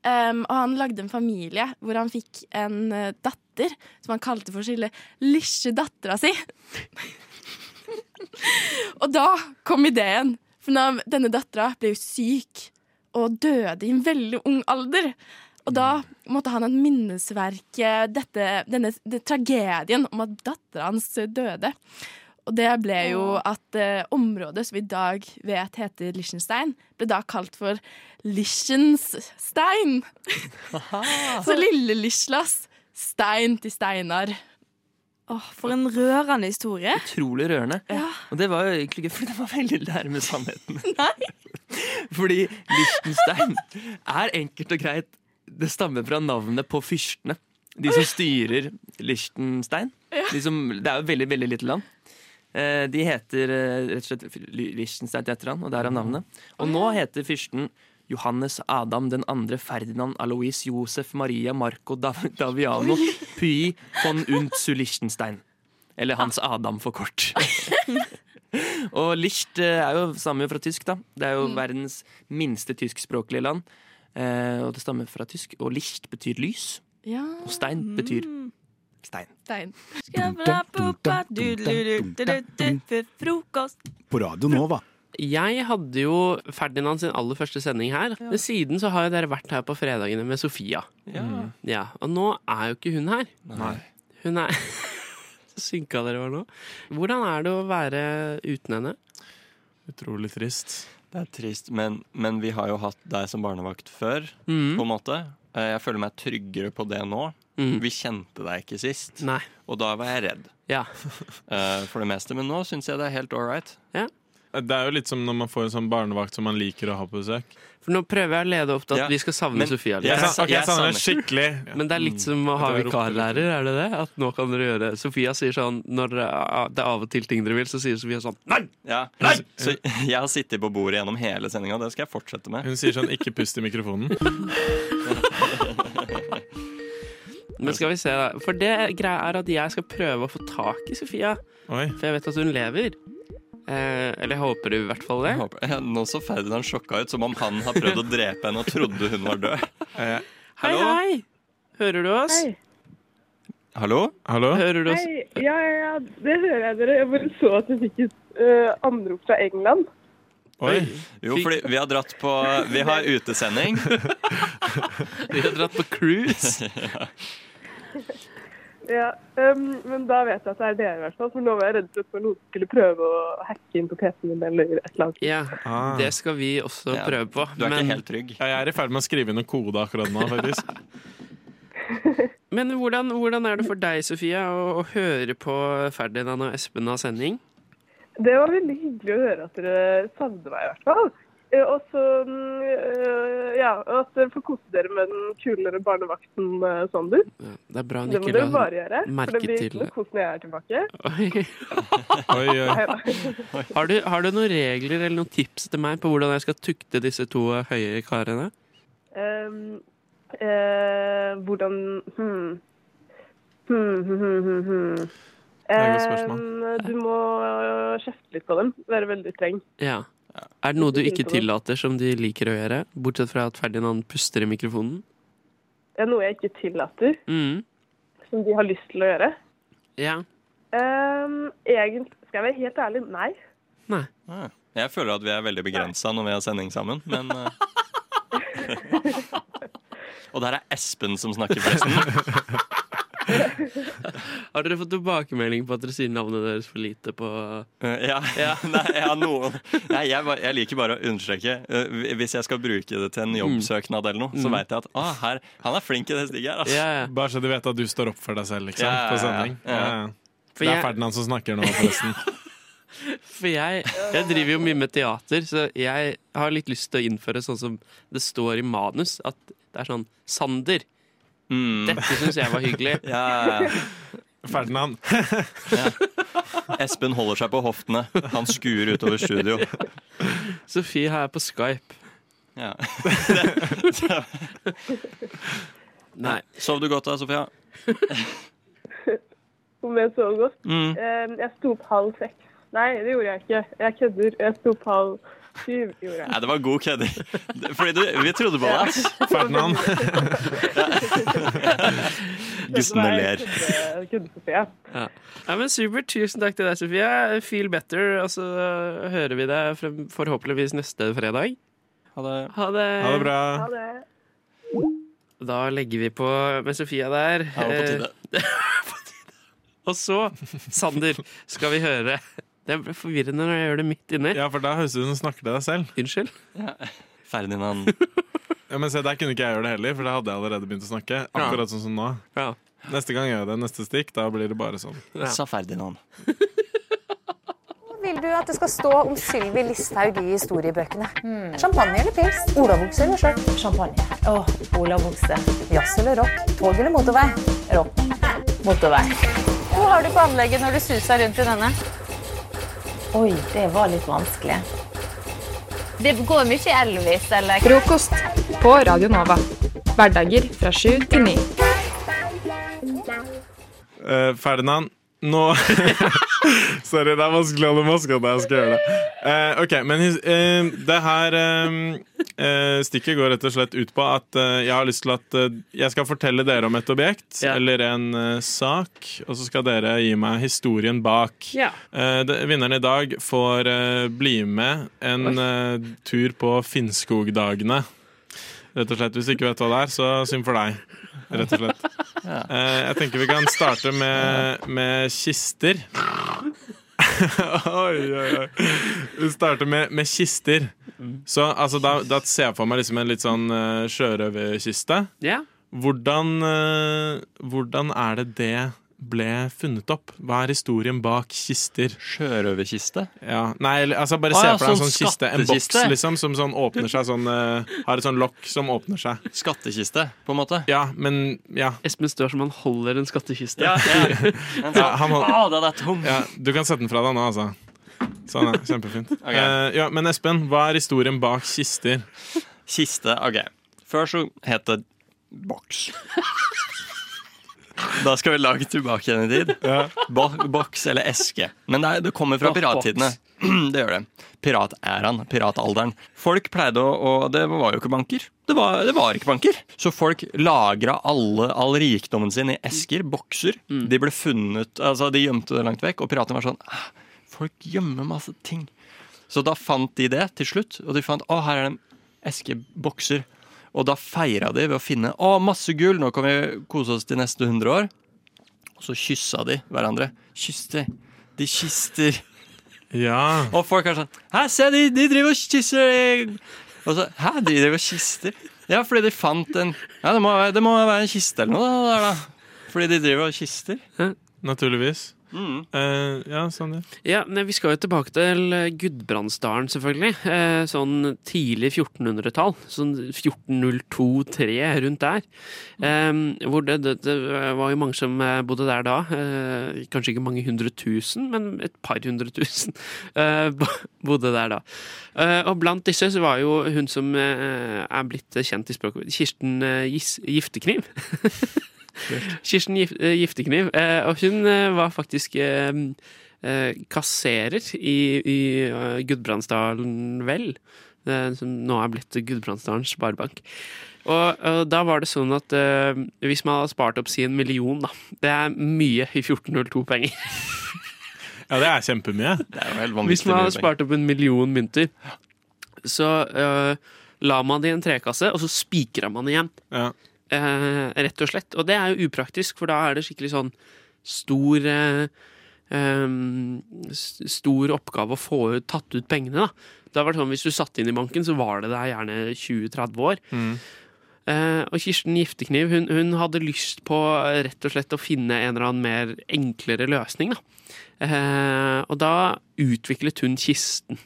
S15: Um, og han lagde en familie hvor han fikk en uh, datter som han kalte for sin lille dattera si. [LAUGHS] og da kom ideen. For når denne dattera ble jo syk og døde i en veldig ung alder. Og da måtte han ha et minnesverk eh, dette, denne det, tragedien om at dattera hans døde. Og det ble jo at eh, området som vi i dag vet heter Liechtenstein, ble da kalt for Liechtenstein. [LAUGHS] Så lille Lislas stein til Steinar.
S25: Åh, for en rørende historie.
S26: Utrolig rørende. Ja. Og det var jo egentlig ikke fordi det var veldig nærme sannheten. [LAUGHS] Nei. [LAUGHS] fordi Liechtenstein er enkelt og greit Det stammer fra navnet på fyrstene. De som styrer Liechtenstein. De som, det er jo veldig, veldig lite land. Eh, De heter eh, rett og slett Liechtenstein til etternavn, og derav navnet. Og nå heter fyrsten Johannes Adam den andre Ferdinand Alois Josef Maria Marco Dav Daviano Puy von und zu Liechtenstein. Eller Hans Adam for kort. [LAUGHS] og Licht eh, er jo stammer fra tysk, da. Det er jo verdens minste tyskspråklige land. Og det stammer fra tysk. Og Licht betyr lys,
S25: Ja.
S26: og stein betyr stein.
S25: Stein. Frokost.
S5: På Radio Nova.
S11: Jeg hadde jo Ferdinand sin aller første sending her. Men siden så har jo dere vært her på fredagene med Sofia.
S26: Ja.
S11: Ja, Og nå er jo ikke hun her.
S26: Nei.
S11: Hun er [LAUGHS] Så synka dere var nå. Hvordan er det å være uten henne?
S29: Utrolig trist.
S30: Det er trist, men, men vi har jo hatt deg som barnevakt før,
S11: mm.
S30: på en måte. Eh, Jeg føler meg tryggere på det nå.
S11: Mhm.
S30: Vi kjente deg ikke sist,
S11: Nei.
S30: og da var jeg redd.
S11: Ja.
S30: uh, [LAUGHS] For det meste, men nå syns jeg det er helt all right.
S29: Det er jo litt som når man får en sånn barnevakt som man liker å ha på besøk.
S11: For nå prøver jeg å lede opp til at
S30: Ja,
S11: vi skal savne
S30: men
S11: Sofia.
S29: Jeg, jeg, okay, jeg savner det skikkelig.
S11: Men det er litt som å ha
S29: Jeg
S11: vikarlærer, er det det? At nå kan dere gjøre Sofia sier sånn når uh, det er av og til ting dere vil, så sier Sofia sånn Nei!
S30: Ja. Så jeg har sittet på bordet gjennom hele sendinga, det skal jeg fortsette med.
S29: Hun sier sånn 'ikke pust i mikrofonen'. [LAUGHS]
S11: Men skal vi se, da. For det greia er at jeg skal prøve å få tak i Sofia. For jeg vet at hun lever. Eh, eller jeg håper i hvert fall det.
S30: Jeg håper- ja, Nå så Ferdinand sjokka ut, som om han har prøvd å drepe henne og trodde hun var død. [LAUGHS]
S11: Hei, hei! Hører du oss?
S30: Hallo?
S11: Hører du oss?
S31: Hei, ja, ja, ja, det hører jeg dere. Jeg bare så at jeg fikk et uh, anrop fra England.
S30: Oi. Jo, fordi vi har dratt på Vi har [LAUGHS] utesending.
S11: vi har dratt på cruise.
S30: ja. [LAUGHS]
S31: Ja, um, men da vet jeg at det er dere, i hvert fall. For nå var jeg redd for at noen skulle prøve å hacke inn på PC-en min eller et eller annet.
S11: Ja, det skal vi også
S30: Ja,
S11: prøve på.
S30: du er ikke helt trygg.
S29: Ja, jeg er i ferd med å skrive inn en kode akkurat nå, faktisk. [LAUGHS]
S11: men hvordan, hvordan er det for deg, Sofia, å, å høre på Ferdinand og Espen av sending?
S31: Det var veldig hyggelig å høre at dere savner meg, i hvert fall. Eh, Og så mm, eh, Ja, at dere får kose dere med den kulere barnevakten eh, Sander.
S11: Ja, det er bra han
S31: Det må
S11: ikke
S31: dere
S11: la
S31: bare gjøre. For det blir ikke noe kos når jeg er tilbake.
S11: Oi.
S31: Neida.
S11: Har du, har du noen regler eller noen tips til meg på hvordan jeg skal tukte disse to høye karene?
S31: Um, eh, hvordan hmm. Hmm, hmm, hmm, hmm, hmm.
S11: er et godt spørsmål.
S31: Um, du må kjefte litt på dem. Være veldig streng.
S11: Ja. Er det noe du ikke tillater som de liker å gjøre? Bortsett fra at Ferdinand puster i mikrofonen?
S31: Det er noe jeg ikke tillater,
S11: Mm.
S31: som de har lyst til å gjøre.
S11: Ja.
S31: Um, egentlig, skal jeg være helt ærlig, nei.
S11: Nei.
S30: Ah, Jeg føler at vi er veldig begrensa når vi har sending sammen, men uh... [LAUGHS] Og der er Espen som snakker, forresten. [LAUGHS] [LAUGHS]
S11: Har dere fått tilbakemelding på at dere sier navnet deres for lite på
S30: Eh, Ja. [LAUGHS] Nei, jeg har noen Nei, jeg, bare- jeg liker bare å understreke. eh, Hvis jeg skal bruke det til en jobbsøknad eller noe, så
S29: Mm.
S30: veit jeg at ah, her, han er flink i det stikket her. Altså.
S29: Bare så de vet at du står opp for deg selv, liksom,
S30: Ja, ja,
S29: på
S30: ja.
S29: sending.
S30: Ja.
S29: Ja, ja.
S11: For
S29: Det er Ferdinand som snakker nå, forresten. [LAUGHS]
S11: For jeg, jeg driver jo mye med teater, så jeg har litt lyst til å innføre sånn som det står i manus. At det er sånn Sander. Dette syns jeg var hyggelig. [LAUGHS]
S30: Ja, ja, ja.
S29: Ferdinand. [LAUGHS]
S30: Espen holder seg på hoftene. Han skuer utover studio. [LAUGHS]
S11: Sofie her på Skype.
S30: Ja.
S11: Nei.
S30: Sov du godt da, Sofia?
S31: Om jeg sov godt?
S30: Mm.
S31: Um, jeg sto opp halv seks. Nei, det gjorde jeg ikke. Jeg kødder. Jeg sto opp halv syv. gjorde jeg.
S30: Nei, det var god kødding. Fordi du, vi trodde på deg.
S29: Ferdinand. [LAUGHS]
S30: Guttene ler.
S31: Kødde-Sofie.
S11: Ja. ja, men Supert. Tusen takk til deg, Sofie. Feel better. Og så hører vi deg forhåpentligvis neste fredag.
S30: Ha det.
S11: Ha det.
S29: Ha det bra.
S31: Ha det.
S11: Da legger vi på med Sofia der.
S30: Ja, på tide.
S11: Eh, [LAUGHS] på tide. Og så, Sander, skal vi høre Det ble forvirrende når jeg gjør det midt inni.
S29: Ja, for da høres det ut som du snakker til deg selv.
S11: Unnskyld?
S30: Ja. Ferdinand. [LAUGHS]
S29: Ja, men se, Der kunne ikke jeg gjøre det heller, for da hadde jeg allerede begynt å snakke. Akkurat sånn som nå.
S11: Ja.
S29: Neste gang gjør jeg det. Neste stikk, da blir det bare sånn.
S30: Sa Ferdinand.
S9: vil du at det skal stå om Sylvi Listhaug i historiebøkene? Champagne eller pils? Olavokse eller skjørt? Champagne. Åh, Olavokse. Jazz eller rock? Tog eller motorvei? Rock. Motorvei. Hvor har du på anlegget når du suser rundt i denne? Oi, det var litt vanskelig. Det går mye Elvis eller
S32: Frokost på Radio Nova. Hverdager fra sju til ni.
S29: Eh, Ferdinand, nå [LAUGHS] Sorry, det er vanskelig å holde maska når jeg skal gjøre det. Eh, ok, men eh, det her eh, eh, stikket går rett og slett ut på at eh, jeg har lyst til at eh, jeg skal fortelle dere om et objekt eller en sak, og så skal dere gi meg historien bak.
S11: Ja.
S29: Det, vinneren i dag får bli med en tur på Finnskogdagene. Rett og slett, Hvis du ikke vet hva det er, så synd for deg. Rett og slett.
S30: Ja.
S29: Eh, jeg tenker vi kan starte med, med kister. [LAUGHS] oi, oi, oi. Vi starter med, med kister. Så altså, da, da ser jeg for meg liksom en litt sånn uh, sjørøverkiste.
S11: Yeah.
S29: Hvordan, uh, hvordan er det det ble funnet opp? Hva er historien bak kister?
S30: Sjørøverkiste?
S29: Ja. Nei, altså bare
S30: Å,
S29: se
S30: ja,
S29: for deg en
S30: sånn
S29: sånn kiste, en boks liksom, som sånn åpner seg sånn uh, Har et sånn lokk som åpner seg.
S30: Skattkiste, på en måte?
S29: Ja, men ja.
S11: Espen står som han holder en skattkiste.
S30: Ja, ja. En [LAUGHS] sånn,
S29: han
S30: «Å, den er tom!»
S29: Ja, du kan sette den fra deg nå, altså. Sånn, ja. Kjempefint. [LAUGHS]
S30: Okay.
S29: Uh, ja, men Espen, hva er historien bak kister?
S30: Kiste, ok. Før så het det boks. [LAUGHS] Da skal vi langt tilbake igjen i tid. Bo boks eller eske. Men det, er, det kommer fra pirattidene. [CLEARS THROAT] Det gjør det. Piratæraen, piratalderen. Folk pleide å Og det var jo ikke banker. Det var, det var ikke banker. Så folk lagra alle, all rikdommen sin i esker, bokser. De ble funnet Altså, de gjemte det langt vekk, og piratene var sånn «Ah, Folk gjemmer masse ting. Så da fant de det til slutt, og de fant å, her er det en eske bokser. Og da feira de ved å finne å, masse gull, nå kan vi kose oss de neste hundre år. Og så kyssa de hverandre. Kysste. De kister.
S29: Ja.
S30: Og folk er sånn Hæ, se, de, de driver og kysser. Og så, Hæ, de driver og kister? Ja, fordi de fant en Ja, det må, det må være en kiste eller noe da. Fordi de driver og kister.
S29: Naturligvis.
S30: Mm.
S29: Uh, ja, Sander.
S11: Ja, nei, Vi skal jo tilbake til Gudbrandsdalen, selvfølgelig. Uh, sånn tidlig 1400-tall. Sånn 1402-3 rundt der. Um, hvor det, det, det var jo mange som eh, bodde der da. Uh, kanskje ikke mange hundre tusen, men et par hundre tusen bodde der da. Og blant disse så var jo hun som er blitt kjent i språket, Kirsten Giftekniv. [LAUGHS] [LAUGHS] Kirsten Gif eh, Giftekniv. Eh, og hun eh, var faktisk kasserer i, i Gudbrandsdalen Vel, som nå er blitt Gudbrandsdalen Sparebank. Og, og da var det sånn at uh, hvis man hadde spart opp si en million, da Det er mye i 1402-penger.
S29: Ja, det er kjempemye. [LAUGHS]
S30: Det er jo helt
S11: Hvis man hadde spart opp en million mynter, så uh, la man det i en trekasse, og så spikra man det igjen. Eh, rett og slett. Og det er jo upraktisk, for da er det skikkelig sånn stor eh, em, Stor oppgave å få ut, tatt ut pengene, da. Det var sånn, Hvis du satt inn i banken, så var det der gjerne 20-30 år. Eh, og Kirsten Giftekniv hun, hun hadde lyst på eh, rett og slett å finne en eller annen mer enklere løsning. Da. Eh, og da utviklet hun kisten,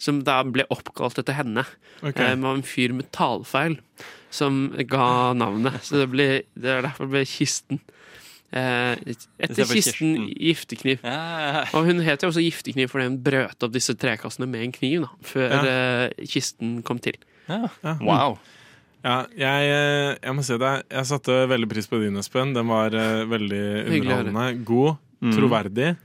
S11: som da ble oppkalt etter henne.
S29: Okay.
S11: Eh, det var en fyr med talefeil som ga navnet. Så det, ble, det er derfor det ble Kisten. Eh, etter Kisten
S30: ja,
S11: Giftekniv. Og hun het jo også Giftekniv fordi hun brøt opp disse trekassene med en kniv da, før
S29: Ja.
S11: eh, kisten kom til.
S29: Ja.
S30: Wow.
S29: Ja, jeg, jeg må si det. Jeg satte veldig pris på din, Espen. Den var veldig underholdende. God,
S30: Mm.
S29: troverdig.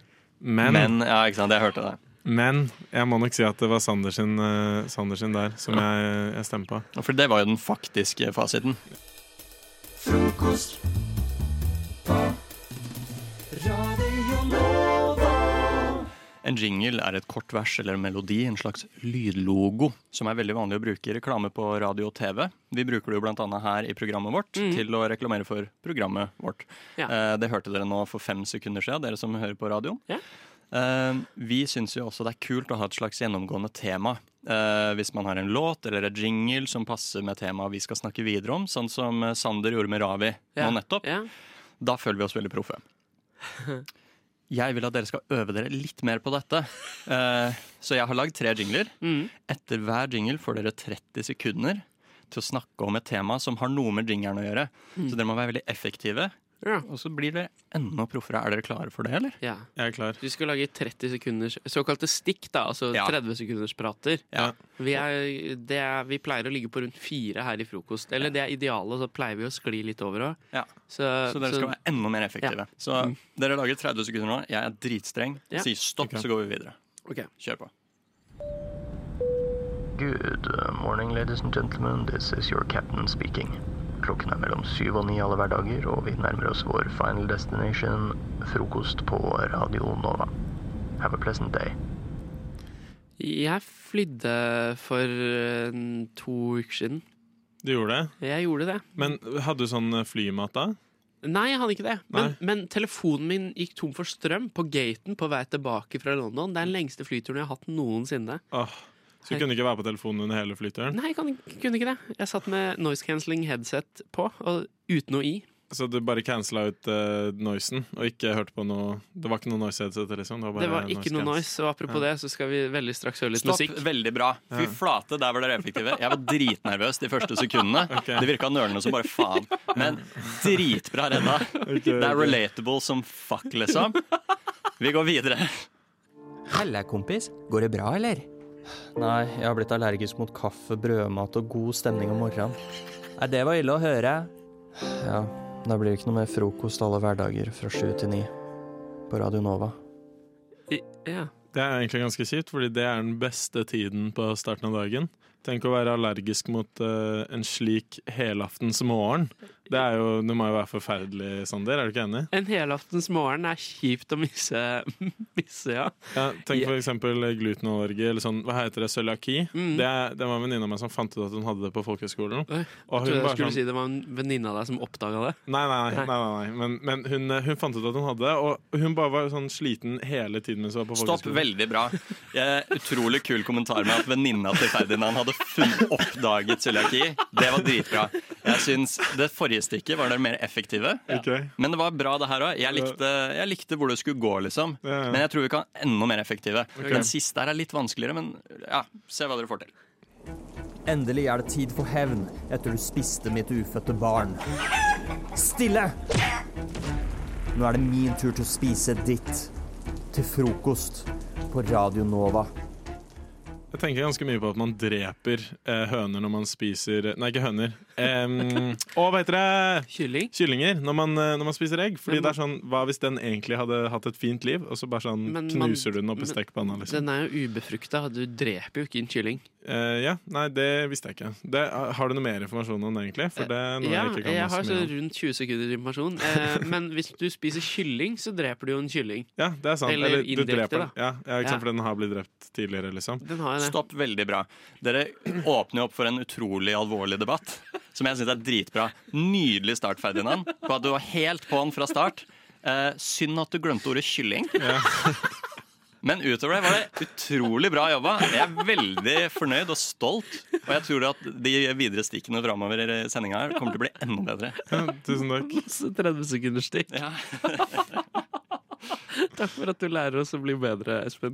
S29: Men,
S30: Men, ja, ikke sant, jeg hørte det.
S29: Men jeg må nok si at det var Sandersen, eh, der som jeg, jeg stemmer på.
S30: For det var jo den faktiske fasiten.
S33: Frokost på Radio Nova.
S30: En jingle er et kort vers eller en melodi, en slags lydlogo, som er veldig vanlig å bruke i reklame på radio og TV. Vi bruker det jo annet her i programmet vårt
S11: Mm.
S30: til å reklamere for programmet vårt.
S11: Ja.
S30: Eh, det hørte dere nå for fem sekunder siden, dere som hører på radioen.
S11: Ja.
S30: Eh, vi syns jo også det er kult å ha et slags gjennomgående tema. Eh, hvis man har en låt eller en jingle som passer med temaet vi skal snakke videre om, sånn som eh, Sander gjorde med Ravi nå nettopp. Da føler vi oss veldig proffe. [LAUGHS] Jeg vil at dere skal øve dere litt mer på dette. Eh, så jeg har lagd tre jingler. Etter hver jingle får dere 30 sekunder til å snakke om et tema som har noe med jingeren å gjøre.
S11: Mm.
S30: Så dere må være veldig effektive. Og så blir det enda proffere. Er dere klare for det, eller?
S11: Ja.
S29: Jeg er klar.
S11: Vi skal lage 30 sekunders såkalte stikk, da, altså
S30: Ja.
S11: 30 sekunders prater.
S30: Ja.
S11: Vi, er, det er, vi pleier å ligge på rundt fire her i frokost. Eller det er idealet, så pleier vi å skli litt over òg.
S30: Ja. Så dere skal være enda mer effektive. Så
S11: Mm.
S30: dere lager 30 sekunder nå. Jeg er dritstreng.
S11: Ja.
S30: Sier stopp, så går vi videre. Kjør på. Good morning, ladies and gentlemen. This is your captain speaking. Klokken er mellom syv og ni alle hverdager, og vi nærmer oss vår final destination, frokost på Radio Nova. Have a pleasant day.
S11: Jeg flydde for eh, to uker siden.
S29: Du gjorde det?
S11: Jeg gjorde det.
S29: Men hadde du sånn eh, flymat da?
S11: Nei, jeg hadde ikke det. Men, men telefonen min gikk tom for strøm på gaten på vei tilbake fra London. Det er den lengste flyturen jeg har hatt noensinne.
S29: Åh, så du kunne ikke være på telefonen under hele flyturen?
S11: Nei, jeg kan, kunne ikke det. Jeg satt med noise cancelling headset på, og uten noe i.
S29: Så du bare cancela ut uh, noisen, og ikke hørte på noe Det var ikke noe noise headset? Liksom. Det var, bare
S11: Det var ikke noe noise, og apropos det, så skal vi veldig straks høre litt
S30: Stopp.
S11: musikk.
S30: Veldig bra. Fy flate, der var dere effektive. Jeg var dritnervøs de første sekundene. [LAUGHS] Det virka nølende som bare faen. Men dritbra redda. Det er relatable som fuck, liksom. Vi går videre.
S34: Halla, kompis. Går det bra, eller?
S30: Nei, jeg har blitt allergisk mot kaffe, brødmat og god stemning om morgenen.
S34: Nei, det var ille å høre.
S30: Ja, da blir det ikke noe mer frokost alle hverdager fra sju til ni på Radio Nova.
S11: Ja.
S29: Det er egentlig ganske kjipt, fordi det er den beste tiden på starten av dagen. Tenk å være allergisk mot uh, en slik helaftens morgen. Det, er jo, det må jo være forferdelig, Sander. Er du ikke enig?
S11: En helaftens morgen er kjipt å misse, [LAUGHS] misse ja.
S29: Ja, tenk for eksempel glutenallergi, eller sånn, hva heter det, cøliaki.
S11: Mm.
S29: Det, er- det var en venninne av meg som fant ut at hun hadde det på folkehøgskolen.
S11: Jeg trodde jeg skulle
S29: sånn-
S11: si det var en venninne av deg som oppdaga det.
S29: Nei, nei, nei, nei, nei. Men, men hun, hun fant ut at hun hadde det, og hun bare var sånn sliten hele tiden mens hun var på
S30: Stopp, veldig bra. Jeg, utrolig kul kommentar med at venninna til Ferdinand hadde oppdaget cøliaki. Det var dritbra. Jeg syns det forrige stikket var det mer effektive.
S29: Okay.
S30: Men det var bra, det her òg. Jeg, likte- jeg likte hvor det skulle gå, liksom.
S29: Ja, ja.
S30: Men jeg tror vi kan enda mer effektive.
S34: Okay.
S30: Den siste her er litt vanskeligere, men ja, se hva dere får til.
S34: Endelig er det tid for hevn etter du spiste mitt ufødte barn. Stille! Nå er det min tur til å spise ditt. Til frokost på Radio Nova.
S29: Jeg tenker ganske mye på at man dreper eh, høner når man spiser Nei, ikke høner. Um, og hva heter det?
S11: Kylling?
S29: Kyllinger. Når man, eh, når man spiser egg. Fordi
S11: Men
S29: det er sånn, Hva hvis den egentlig hadde hatt et fint liv, og så bare sånn
S11: Men man-
S29: knuser du den opp i stekepanna? Liksom.
S11: Den er jo ubefrukta. Du dreper jo ikke en kylling.
S29: Uh, ja, Nei, det visste jeg ikke. Det, har du noe mer informasjon om det, egentlig? For det er noe
S11: ja,
S29: jeg ikke kan
S11: jeg har så
S29: mye
S11: rundt 20 sekunder informasjon. Uh, [LAUGHS] men hvis du spiser kylling, så dreper du jo en kylling.
S29: Ja, det er sant.
S11: Eller,
S29: Eller, du
S11: indirekte,
S29: dreper
S11: da.
S29: Ja, ja, ikke sant,
S11: Ja.
S29: for den har blitt drept tidligere, liksom.
S11: Den har det.
S30: Stopp, veldig bra. Dere åpner jo opp for en utrolig alvorlig debatt, som jeg syns er dritbra. Nydelig start, Ferdinand, på at du var helt på'n fra start. Eh, synd at du glemte ordet kylling. [LAUGHS] Men utover det var det utrolig bra jobba. Jeg er veldig fornøyd og stolt. Og jeg tror at de videre stikkene framover i sendinga kommer til å bli enda bedre.
S29: tusen takk.
S11: Masse 30 sekunders stikk. [LAUGHS] Takk for at du lærer oss å bli bedre, Espen.